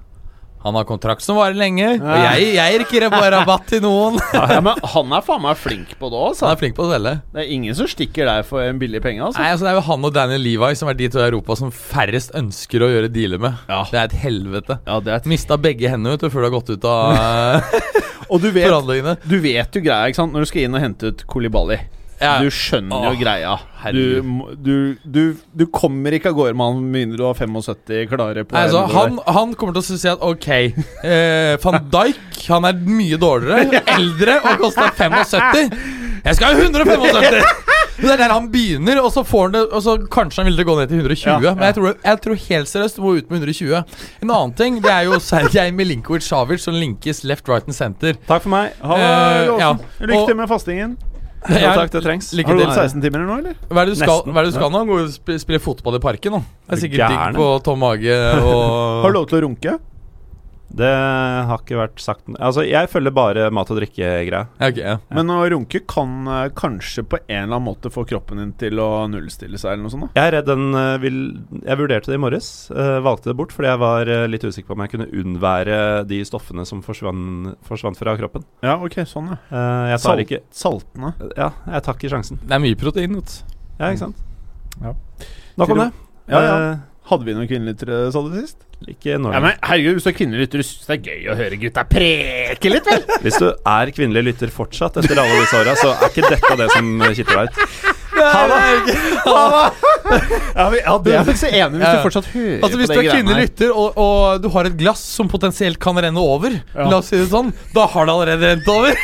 han har kontrakt som varer lenge. Og jeg, jeg ikke bare rabatt til noen. Ja, men han er faen meg flink på det òg, Han altså. er flink på å selge. Det er ingen som stikker der for en billig penge, altså. Nei, altså Det er jo han og Daniel Levi som er de to i Europa som færrest ønsker å gjøre dealer med. Ja. Det er et helvete. Ja, det er et... Mista begge hendene ut, før du har gått ut av Og du vet, forhandlingene. du vet jo greia, ikke sant, når du skal inn og hente ut Kolibali. Ja. Du skjønner jo Åh, greia. Du, du, du, du kommer ikke av gårde med han begynner mindre du har 75 klare på Nei, altså, hendene han, han kommer til å si at ok eh, Van Dijk Han er mye dårligere, eldre og koster 75. Jeg skal ha 175! Det er der han begynner, og så får han det Og så kanskje han vil det gå ned til 120. Ja, ja. Men jeg tror, jeg tror helt seriøst du må ut med 120. En annen ting Det er jo Sergej Milinkovic Savic som linkes left, right and center. Takk for meg. Ha det, Eh, ja. Lykke til med fastingen. Ja, takk, det trengs. Har du gått 16 timer nå, eller? Hva er det du skal, hva er det du skal nå? Gå og spille fotball i parken nå? Det Er er sikkert digg på tom mage og Har du lov til å runke? Det har ikke vært sagt Altså, jeg følger bare mat og drikke-greia. Ja, ok, ja. Men å runke kan uh, kanskje på en eller annen måte få kroppen din til å nullstille seg, eller noe sånt? da Jeg er redd den uh, vil Jeg vurderte det i morges. uh, valgte det bort fordi jeg var litt usikker på om jeg kunne unnvære de stoffene som forsvant, forsvant fra kroppen. Ja, ok, sånn, ja. Eh, jeg tar Salt, ikke Saltene. Ja, jeg tar ikke sjansen. Det er mye protein, vet du. Ja, ikke sant? Ja. Nok om det. Ja, ja. Hadde vi noen kvinnelyttere, lyttere, sa du sist? Ikke nå. Ja, men herregud, Hvis du er kvinnelig lytter, syns det er gøy å høre gutta preke litt, vel? Hvis du er kvinnelig lytter fortsatt etter alle disse åra, så er ikke dette det som kitter deg ut. Ha det! Ja, vi, ja, det er faktisk enig hvis du fortsatt hører Altså Hvis på du er kvinnelig lytter, og, og du har et glass som potensielt kan renne over, Ja. La oss si det sånn, da har det allerede rent over.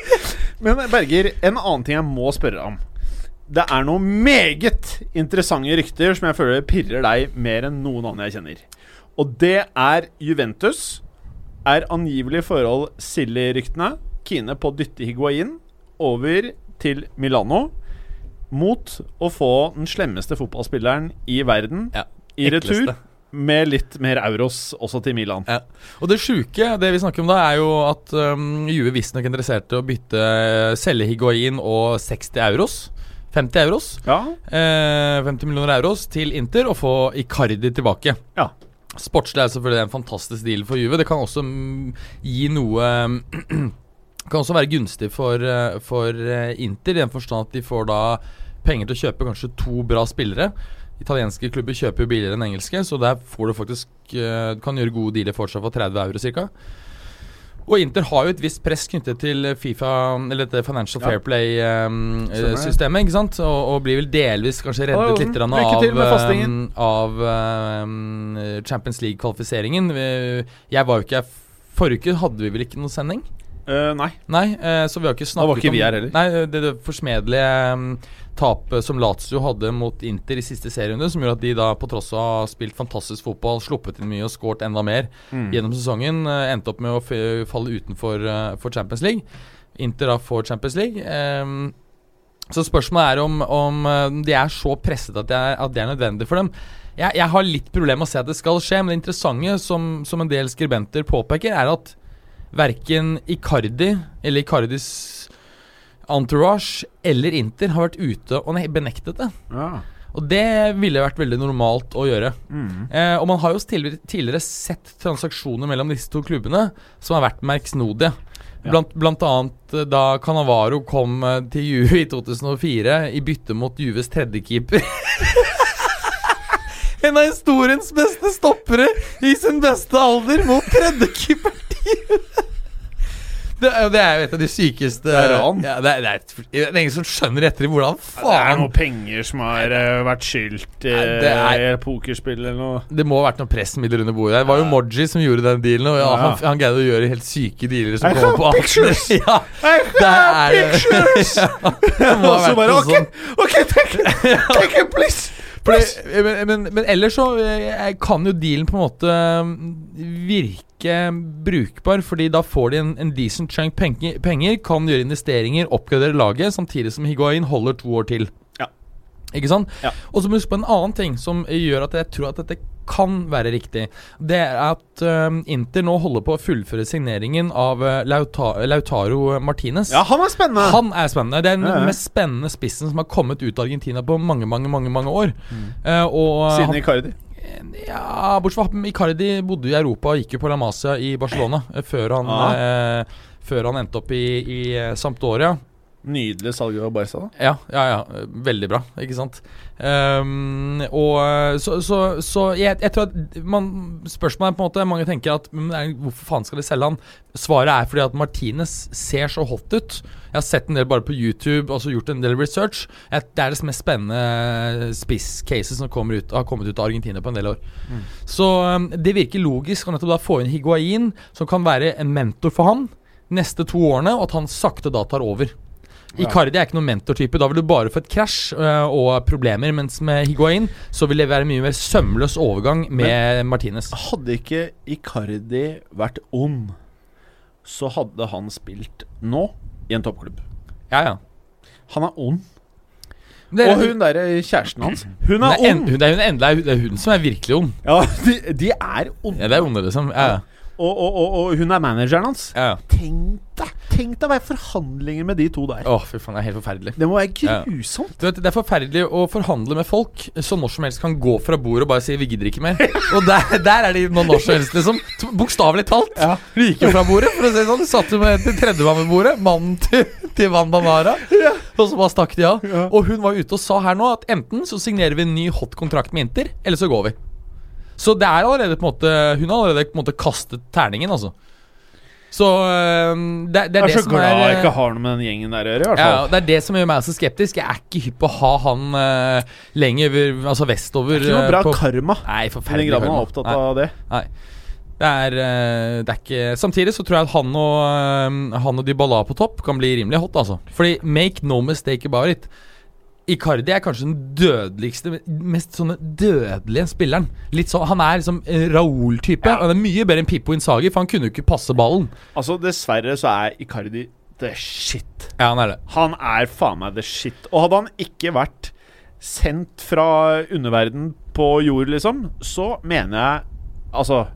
Men Berger, en annen ting jeg må spørre om. Det er noen meget interessante rykter som jeg føler pirrer deg mer enn noen annen jeg kjenner. Og det er Juventus. Er angivelig forhold Silly-ryktene kine på å dytte Higuain over til Milano mot å få den slemmeste fotballspilleren i verden Ja, i retur. Med litt mer euros også til Milan. Ja. Og det sjuke, det vi snakker om da, er jo at um, Juve visstnok interesserte å bytte selge Higuain og 60 euros. 50 euros. Ja. Eh, 50 millioner euros til Inter og få Icardi tilbake. Ja. Sportslig er selvfølgelig en fantastisk deal for Juve. Det kan også mm, gi noe Kan også være gunstig for, eh, for eh, Inter, i den forstand at de får da penger til å kjøpe kanskje to bra spillere. Italienske klubber kjøper jo billigere enn engelske, så der får du faktisk eh, kan gjøre gode dealer fortsatt for 30 euro ca. Og Inter har jo et visst press knyttet til Fifa, eller dette Financial. Fair Play-systemet. ikke sant? Og, og blir vel delvis kanskje reddet litt av, til med fastingen. eh, av um, Champions League-kvalifiseringen. Jeg var jo ikke Forrige uke hadde vi vel ikke noen sending? Uh, nei. Nei, uh, så vi har ikke snakket var ikke vi her heller. Nei, det, det forsmedelige um, tapet som Lazio hadde mot Inter i siste serierunde, som gjorde at de da, på tross av å ha spilt fantastisk fotball, sluppet inn mye og skåret enda mer Mm. gjennom sesongen, eh, endte opp med å falle utenfor eh, for Champions League. Inter da får Champions League. Um, så spørsmålet er om, om eh, de er så presset at det er, at det er nødvendig for dem. Jeg, jeg har litt problemer med å se at det skal skje, men det interessante, som, som en del skribenter påpeker, er at verken Icardi eller Icardis entourage eller Inter har vært ute og benektet det. Ja. Og det ville vært veldig normalt å gjøre. Mm. Eh, og man har jo tidligere, sett transaksjoner mellom disse to klubbene som har vært merksnodige. Ja. Blant, blant annet eh, da Canavaro kom eh, til Juve i 2004 i bytte mot Juves tredjekeeper. en av historiens beste stoppere i sin beste alder mot tredjekeeper til Juve. Det er, det er jo et av de sykeste Det er ran. Ja, det, er, det, er, det er ingen som skjønner etter i hvordan Det er faen noe penger som har eh, vært skyldt i Nei, det er- pokerspill eller noe. Det må ha vært noen pressmidler under bordet. Det var jo Moji som gjorde den dealen. Og ja, Ja. han, han greide å gjøre helt syke dealer som I kommer have på pictures! ja, I det er pictures! ja, det må Og så vært bare noe OK, sånn. ok, take, take it, please! Fordi- Men, men, men ellers så eh, kan jo dealen på en måte mm, virke brukbar, fordi da får de en, en decent chunk penger, penger, kan gjøre investeringer, oppgradere laget, samtidig som Higuain holder to år til. Ja. Ikke sant? Ja. Og så må du huske på en annen ting som gjør at jeg tror at dette kan være riktig. Det er at um, Inter nå holder på å fullføre signeringen av uh, Lauta Lautaro Martinez. Ja, han er spennende. Han er spennende. Det er den Ja, ja. mest spennende spissen som har kommet ut av Argentina på mange mange, mange, mange år. Eh, og Siden Icardi. ja, Bortsett fra Icardi bodde i Europa og gikk jo på La Masia i Barcelona eh, før, han, uh, før han endte opp i, i eh, Sampdoria. Nydelig salg av Barca, da. Ja, ja, ja. Veldig bra, ikke sant. Um, og eh, så, så, så jeg, jeg tror at man, Spørsmålet er på en måte Mange tenker at men, hvorfor faen skal de selge han? Svaret er fordi at Martinez ser så hot ut. Jeg har sett en del bare på YouTube, også gjort en del research. Jeg, det er det mest spennende spiss-cases som kommer ut, har kommet ut av Argentina på en del år. Så um, det virker logisk å nettopp da få inn Higuain, som kan være en mentor for han neste to årene, og at han sakte da tar over. Icardi er ikke noen mentortype. Da vil du bare få et krasj øh, og problemer. Mens med Higuain så vil det være mye mer sømløs overgang med Martinez. Hadde ikke Icardi vært ond, så hadde han spilt nå i en toppklubb. Ja, ja. Han er ond. Er, Og hun derre kjæresten hans, hun er er, en, ond! hun, det er hun det er hun som er virkelig ond. Ja, de, de er onde. Ja, det er onde, liksom. Ja, ja. Og, og, og, og hun er manageren hans. ja. Tenk deg Tenk deg å være i forhandlinger med de to der. Åh, fy faen, det er helt forferdelig. Det må være Ja. grusomt. Du vet, Det er forferdelig å forhandle med folk som når som helst kan gå fra bordet og bare si 'vi gidder ikke mer'. Og der, der er de nå når som helst, liksom. Bokstavelig talt. Ja. Ryker fra bordet, for å si det sånn. De satt jo med til tredjemann ved bordet. Mannen til, til Van Banara. Og så bare stakk de av. Ja. Og hun var ute og sa her nå at enten så signerer vi en ny hot kontrakt med Inter, eller så går vi. Så det er allerede på en måte Hun har allerede på en måte kastet terningen, altså. Så øh, det, det er Jeg er det så glad jeg ikke har noe med den gjengen der å gjøre, ja. Det er det som gjør meg så skeptisk. Jeg er ikke hypp på å ha han uh, lenger altså vestover. Det er Ikke noe øh, bra på, karma. Nei, forferdelig karma. er opptatt Nei. av det. Nei. Det er, eh, det er ikke Samtidig så tror jeg at han og, eh, han og Dybala på topp kan bli rimelig hot, altså. Fordi make no mistake about it. Icardi er kanskje den dødeligste, mest sånne dødelige spilleren. Litt så, Han er liksom Raoul-type. Ja. Han er mye bedre enn Pippo Insagi, for han kunne jo ikke passe ballen. Altså, dessverre så er Icardi the shit. Ja, han er det. Han er faen meg the shit. Og hadde han ikke vært sendt fra underverden på jord, liksom, så mener jeg Altså,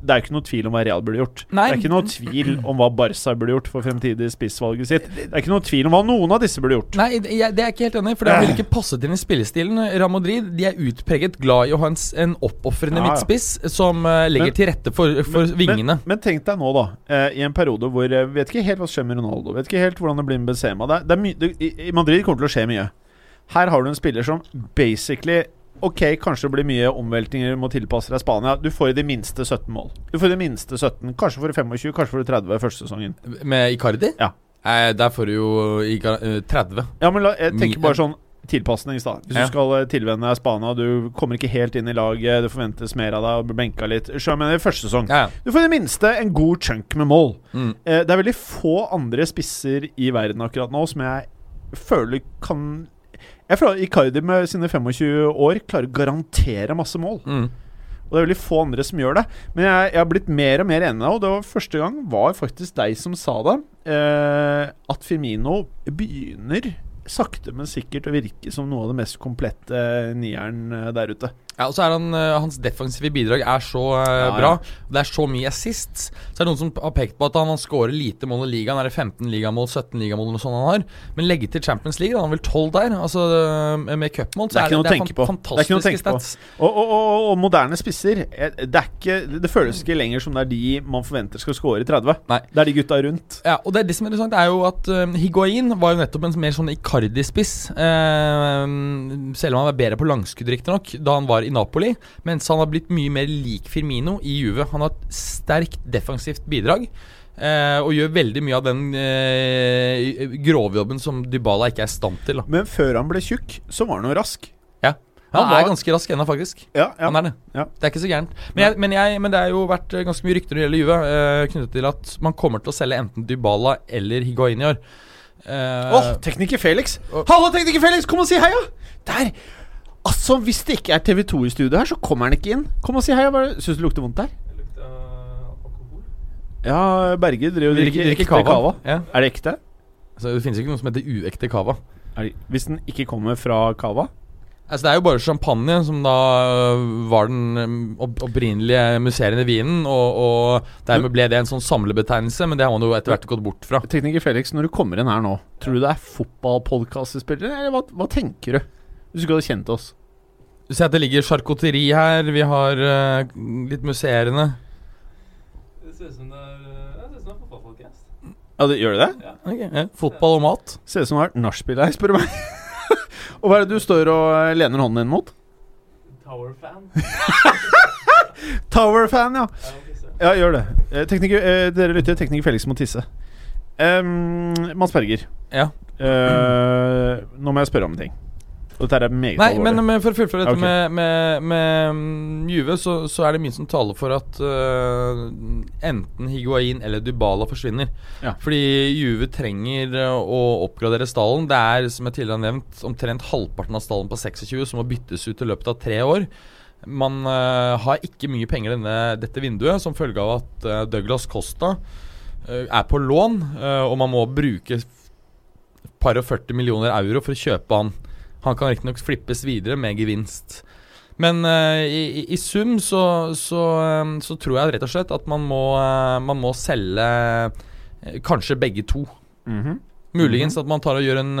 det er ikke noe tvil om hva Real burde gjort. Nei. Det er ikke noe tvil om hva Barca burde gjort for fremtidig spissvalget sitt. Det er ikke noe tvil om hva noen av disse burde gjort. Nei, det- jeg, det er ikke helt enig for det vil ikke passe til den spillestilen. Real Madrid de er utpreget glad i å ha en, en oppofrende Ja, ja. midtspiss som uh, legger Men- til rette for, for vingene. Men, men tenk deg nå, da. uh, I en periode hvor uh, Vet ikke helt hva som skjer med Ronaldo. Vet ikke helt hvordan det blir med Benzema. Det er, det er det, i, I Madrid kommer det til å skje mye. Her har du en spiller som basically Ok, kanskje det blir mye omveltninger, må tilpasse deg Spania. Du får i det minste 17 mål. Du får i det minste 17. Kanskje får du 25, kanskje får du 30 første sesongen. Med Icardi? Ja. Eh, der får du jo Icar eh, 30. Ja, men la, jeg tenker bare sånn tilpasning, da. Hvis Ja. du skal eh, tilvenne deg Spania, du kommer ikke helt inn i laget, det forventes mer av deg, og blir benka litt. Så jeg mener, første sesong. Ja. Du får i det minste en god chunk med mål. Mm. Eh, det er veldig få andre spisser i verden akkurat nå som jeg føler kan Jeg føler Icardi med sine 25 år klarer å garantere masse mål. Mm. Og det er veldig få andre som gjør det. Men jeg, jeg har blitt mer og mer enig, og det var første gang var faktisk deg som sa det. Eh, at Firmino begynner sakte, men sikkert å virke som noe av det mest komplette nieren eh, der ute. Ja, og så er han, eh, Hans defensive bidrag er så eh, Ja, bra. ja. Det er så mye assist. Så er det noen som har pekt på at han, han scorer lite mål i ligaen. Er det 15 ligamål, 17 ligamål eller sånn han har? Men legge til Champions League, da, han har vel 12 der. Altså eh, Med cupmål så Det er det, det er på. Det er stats. Og, og, og, og moderne spisser det, er ikke, det føles ikke lenger som det er de man forventer skal score 30. Nei. Det er de gutta rundt. Ja, og det, det som er interessant, er jo at uh, Higuain var jo nettopp en mer sånn Icardi-spiss. Uh, selv om han var bedre på langskudd, riktignok, da han var i Napoli. Mens han har blitt mye mer lik Firmino i Juve. Han har et sterkt defensivt bidrag. eh, og gjør veldig mye av den eh, grovjobben som Dybala ikke er i stand til. Da. Men før han ble tjukk, så var han jo rask. Ja. Han, Han var- er ganske rask ennå, faktisk. Ja, ja. Han er det. Ja. Det er ikke så gærent. Men, jeg, men, jeg, men det er jo vært eh, ganske mye rykter når det gjelder Juve, eh, knyttet til at man kommer til å selge enten Dybala eller Higuain i år. Eh, Åh, tekniker Felix! Hallo, tekniker Felix! Kom og si heia! Der! Altså, hvis det ikke er TV2 i studio her, så kommer han ikke inn. Kom og si hei. Syns du det lukter vondt der? Ja, Berge driver og drikker, drikker kava. kava. Ja. Er det ekte? Altså, det finnes ikke noe som heter uekte cava. Hvis den ikke kommer fra cava? Altså, det er jo bare champagne som da øh, var den opp opprinnelige musserende vinen, og, og dermed ble det en sånn samlebetegnelse, men det har man jo etter hvert gått bort fra. Tekniker Felix, når du kommer inn her nå, tror du det er fotballpodkastspillere, eller hva, hva tenker du? Hvis du ikke hadde kjent oss. Du ser at det ligger charkuteri her, vi har uh, litt musserende. Det ser ut som det er, det ser ut som det er fotballpodcast. Ja, det, gjør det det? Ok, ja. Fotball og mat. Ser ut som det er nachspiel her, spør du meg. og hva er det du står og eh, lener hånden din mot? Tower-fan. Tower-fan, ja. Ja, gjør det. Eh, tekniker, eh, dere lytter, tekniker Felix må tisse. Um, Mads Berger, Ja. eh, nå må jeg spørre om en ting. Dette er meget Nei, alvorlig. men, men for å fullføre dette okay. med, med, med mm, Juve, så, så er det mye som taler for at uh, enten Higuain eller Dybala forsvinner. Ja. Fordi Juve trenger øh, å oppgradere stallen. Det er, som jeg tidligere har nevnt, omtrent halvparten av stallen på 26 som må byttes ut i løpet av tre år. Man uh, har ikke mye penger denne, dette vinduet, som følge av at uh, Douglas Costa er på lån, og man må bruke par og 40 millioner euro for å kjøpe han. Han kan riktignok flippes videre med gevinst. Men uh, i, i, sum så, så, um, så tror jeg rett og slett at man må, uh, man må selge uh, kanskje begge to. Mhm. Muligens at man tar og gjør en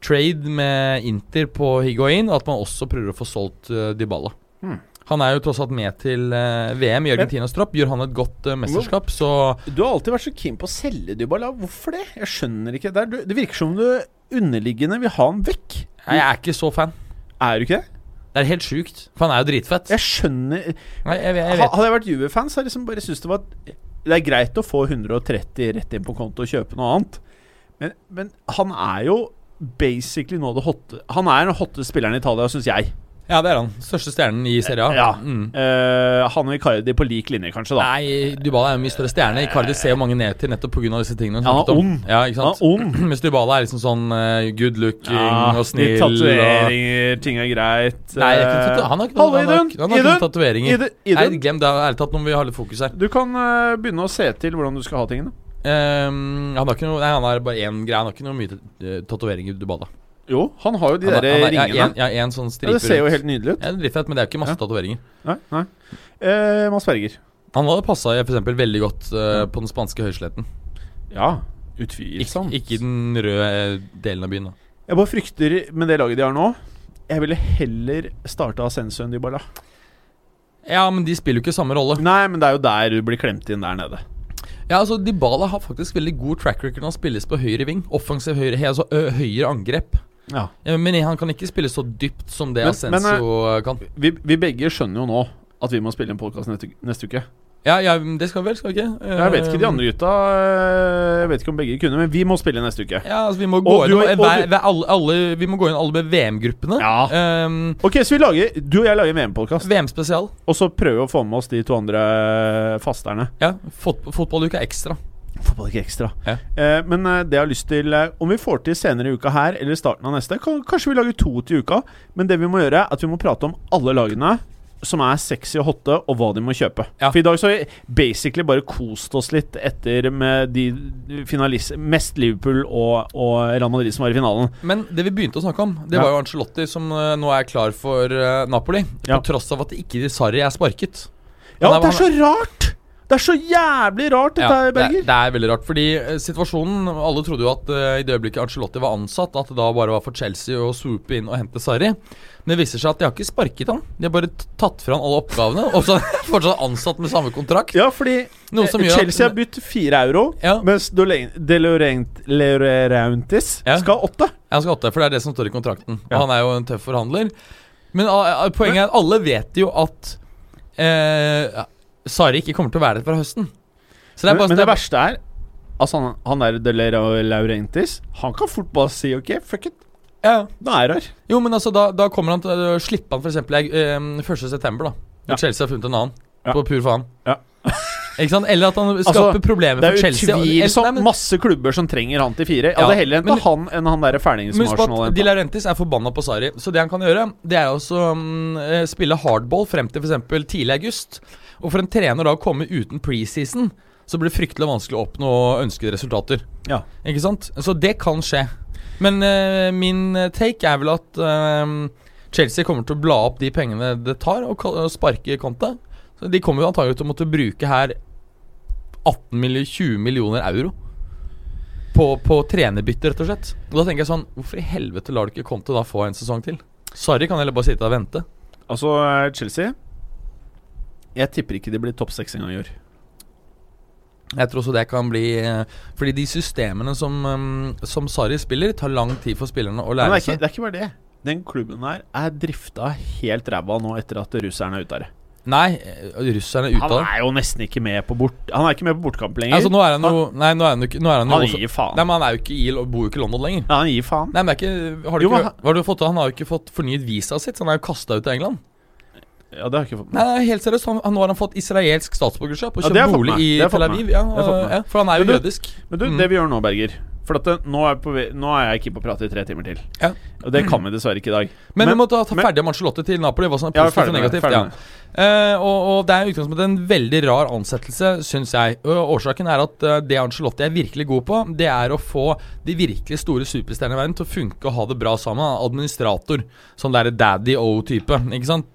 trade med Inter på Higuain, og at man også prøver å få solgt Dybala. Mm. Han er jo tross alt med til VM i Argentinas tropp. Gjør han et godt mesterskap, så Du har alltid vært så keen på å selge Dybala. Hvorfor det? Jeg skjønner ikke. Det, er, det virker som du underliggende vil ha han vekk. Nei, jeg er ikke så fan. Er du ikke det? Det er helt sjukt, for han er jo dritfett. Jeg skjønner Nei, jeg, jeg vet. Hadde jeg vært Juve-fan, så hadde jeg liksom bare syntes det var Det er greit å få 130 rett inn på konto og kjøpe noe annet, men, men han er jo basically nå det hotte Han er den hotte spilleren i Italia, syns jeg. Ja, det er han. Største stjernen i Serie A. Ja. Mm. Uh, han og Icardi på lik linje, kanskje, da. Nei, Dybala er jo mye større stjerne. Icardi ser jo mange ned til nettopp pga. disse tingene. Han er ond. Ja, ikke Han er ond. Mens Dybala er liksom sånn uh, good looking Ja, og snill. Tatoveringer, og... ting er greit. Nei, ikke, Eh, han har ikke noen, han har, han har ikke tatoveringer. Nei, glem det. Ærlig talt, nå må vi ha litt fokus her. Du kan uh, begynne å se til hvordan du skal ha tingene. Um, han har ikke noe Nei, han har bare én greie. Han har ikke noe mye tatoveringer, Dybala. Jo, han har jo de der han ja, ringene. en- Ja, en sånn Ja, det ser jo helt nydelig ut. Ja, dritfett, men det er jo ikke masse Ja. tatoveringer. Nei, nei. Eh, Mads Berger. Han hadde passa f.eks. veldig godt eh, på den spanske høysletten. Ja, Ik utvilsomt. ikke i den røde eh, delen av byen. da Jeg bare frykter med det laget de har nå Jeg ville heller starta Ascenso enn Dybala. Ja, men de spiller jo ikke samme rolle. Nei, men det er jo der du blir klemt inn der nede. Ja, altså Dybala har faktisk veldig god track record når han spilles på høyre ving. Offensiv høyre, altså ø, høyere angrep. Ja. Men han kan ikke spille så dypt som det Men- Ascenso kan. Vi, vi begge skjønner jo nå at vi må spille en podkast neste, neste uke. Ja, ja, det skal vi vel, skal vi ikke? Jeg vet ikke de andre gutta øh, Jeg vet ikke om begge kunne, men vi må spille neste uke. Ja, altså Vi må gå inn alle, VM-gruppene. Ja. Um, Ok, så vi lager Du og jeg lager VM-podkast, VM-spesial. og så prøver vi å få med oss de to andre fasterne. Ja, fot Fotballuka ekstra. Fotball ikke ekstra. Ja. Eh, men eh, det jeg har lyst til eh, Om vi får til senere i uka her, eller starten av neste, kan, kanskje vi lager to til uka. Men det vi må gjøre, er at vi må prate om alle lagene som er sexy og hotte, og hva de må kjøpe. Ja. For i dag så har vi basically bare kost oss litt etter med de finalist, Mest Liverpool og, og Real Madrid som var i finalen. Men det vi begynte å snakke om, det Ja. var jo Angelotti som eh, nå er klar for Napoli. Ja. På tross av at ikke Sarri er sparket. Ja, det er så rart! Det er så jævlig rart, dette ja, er, Berger. det er veldig rart. Fordi eh, situasjonen Alle trodde jo at uh, i det øyeblikket Arcelotti var ansatt, at det da bare var for Chelsea å swoope inn og hente Sarri. Men det viser seg at de har ikke sparket han. De har bare tatt fra han alle oppgavene. Og så er fortsatt ansatt med samme kontrakt. Ja, fordi eh, Chelsea har bytt fire euro, Ja. mens De Laurentis Ja. skal ha åtte. Han skal ha åtte, for det er det som står i kontrakten. Og han er jo en tøff forhandler. Men ah, poenget er at alle vet jo at eh, Sarri ikke kommer til å være der fra høsten. Så det er Men, bare men det det verste er Altså han, han der De Laurentis Han kan fort bare si OK, fuck it. ja. Nå er her. Jo, men altså, da, da kommer han til å slippe han f.eks. Eh, 1. september, da. Når Ja. Chelsea har funnet en annen. Ja. På pur faen. Ja. ikke sant? Eller at han Altså, skaper problemer Det for er Chelsea. og- utvilsomt Nei, men- masse klubber som trenger han til fire. Ja, Ja, er heller men- han enn han derre fælingen som Arsenal Di. Laurentis er forbanna på Sarri. Så det han kan gjøre, det er mm, eh, spille hardball frem til f.eks. tidlig august. Og for en trener da å komme uten preseason, så blir det fryktelig vanskelig å oppnå ønskede resultater. Ja. Ikke sant? Så det kan skje. Men uh, min take er vel at uh, Chelsea kommer til å bla opp de pengene det tar, og, og sparke Conte. Så de kommer jo antagelig til å måtte bruke her 18 mill 20 millioner euro på, på trenerbytte, rett og slett. Og da tenker jeg sånn Hvorfor i helvete lar du ikke Conte da få en sesong til? Sarri kan heller bare sitte og vente. Altså, eh, Chelsea Jeg tipper ikke de blir topp seks engang i år. Jeg tror også det kan bli eh, Fordi de systemene som, eh, som Sarri spiller, tar lang tid for spillerne å lære seg. det er ikke bare det. Den klubben her er drifta helt ræva nå etter at russerne er ute her. Nei, eh, russerne er ute Han av det. er jo nesten ikke med på bort Han er ikke med på bortkamp lenger. Altså, nå er han jo Nei, nå er han jo ikke nå er han jo også, gir faen. Nei, men han er jo ikke i Bor jo ikke i London lenger. Ja, han gir faen. Nei, men det er ikke Har du Jo, ikke har du fått, Han har jo ikke fått fornyet visaet sitt, så han er jo kasta ut av England. Ja, det har jeg ikke fått med nei, helt seriøst. Han, nå har han fått israelsk statsborgerskap og kjøpt fått bolig i Tel. Aviv. Ja, ja, for han er jo Men du- jødisk. Men du, Mm. det vi gjør nå, Berger For det, nå, er på, nå er jeg keen på å prate i tre timer til. Ja. Og det kan vi dessverre ikke i dag. Men, Men- vi må ta, ta ferdig om Ancelotti til Napoli. Hva som er positivt Ja, og negativt. Ja. Eh, og, og det er i utgangspunktet en veldig rar ansettelse, syns jeg. Og årsaken er at uh, det Ancelotti er virkelig god på, det er å få de virkelig store superstjernene i verden til å funke og ha det bra sammen. Administrator. Sånn derre daddy O-type. Ikke sant?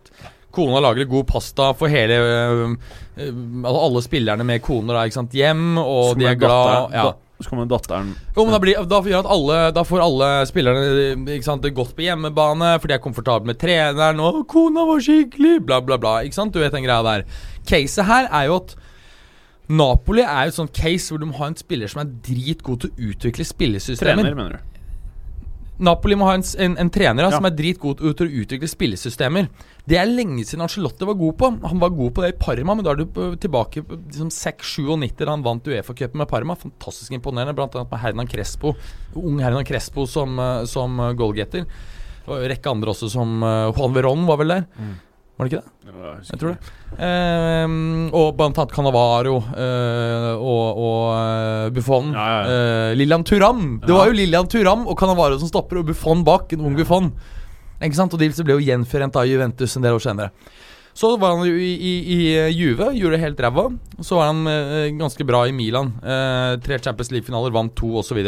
Kona lager god pasta for hele øh, altså Alle spillerne med koner ikke sant? hjem, og de er glad ja. Så kommer datteren Jo, men da, blir, da, gjør at alle, da får alle spillerne ikke sant, det godt på hjemmebane, for de er komfortable med treneren, og 'kona var skikkelig', bla, bla, bla. Ikke sant? Du vet den greia der. Caset her er jo at Napoli er jo et sånt case hvor du må ha en spiller som er dritgod til å utvikle spillesystemer. trener, mener du? Napoli må ha en, en, en trener Ja. som er dritgod til å utvikle spillesystemer. Det er lenge siden Ancelotti var god på. Han var god på det i Parma, men da er du tilbake liksom 6-97 da han vant Uefa-cupen med Parma. Fantastisk imponerende, annet med Hernan Crespo. Ung Hernan Crespo som, eh, som goalgetter. Det var en rekke andre også, som eh, Juan Verón var vel der. Var det ikke det? Jeg tror det. Eh, og blant annet Canavaro eh, og, og eh, Buffon. Ja, ja, Eh, Lilian Thuram. Det var jo Lillian Turam og Cannavaro som stopper, og Buffon bak. En ung Buffon. Ikke sant? Og de ble jo gjenforent av Juventus en del år senere. Så var han jo i, i, i Juve, gjorde det helt ræva. Så var han eh, ganske bra i Milan. Eh, tre Champions League-finaler, vant to osv.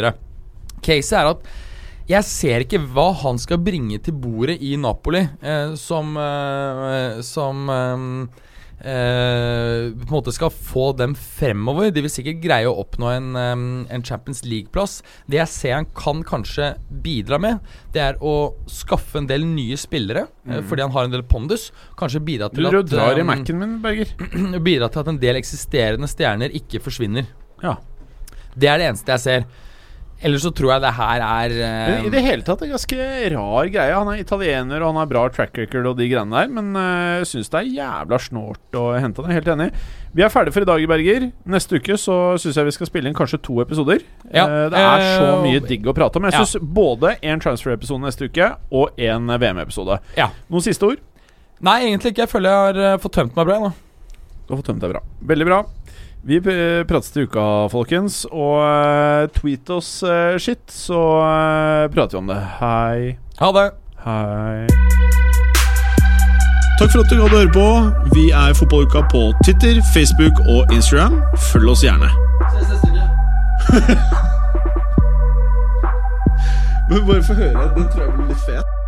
Caset er at jeg ser ikke hva han skal bringe til bordet i Napoli, eh, som eh, Som eh, eh, på en måte skal få dem fremover. De vil sikkert greie å oppnå en, eh, en Champions League-plass. Det jeg ser han kan kanskje bidra med, det er å skaffe en del nye spillere, eh, fordi han har en del pondus. Kanskje bidra til du, at Du drar i Mac-en min, Berger. Bidra til at en del eksisterende stjerner ikke forsvinner. Ja. Det er det eneste jeg ser. Ellers så tror jeg det her er uh, I det hele tatt en ganske rar greie. Han er italiener og han har bra track record og de greiene der, men uh, jeg syns det er jævla snålt å hente han. Helt enig. Vi er ferdige for i dag, Berger. Neste uke så syns jeg vi skal spille inn kanskje to episoder. Ja, Uh, det er så eh, mye digg å prate om. Jeg ja. både en transfer-episode neste uke og en VM-episode. Ja. Noen siste ord? Nei, egentlig ikke. Jeg føler jeg har eh, fått tømt meg bra. nå Du har fått tømt deg bra. Veldig bra. Vi prates til uka, folkens. Og eh, tweet oss uh, shit, så eh, prater vi om det. Hei. Ha det. Hei. Takk for at du hadde høre på. Vi er Fotballuka på Twitter, Facebook og Instagram. Følg oss gjerne. Men bare få høre. Den tror jeg blir litt fet.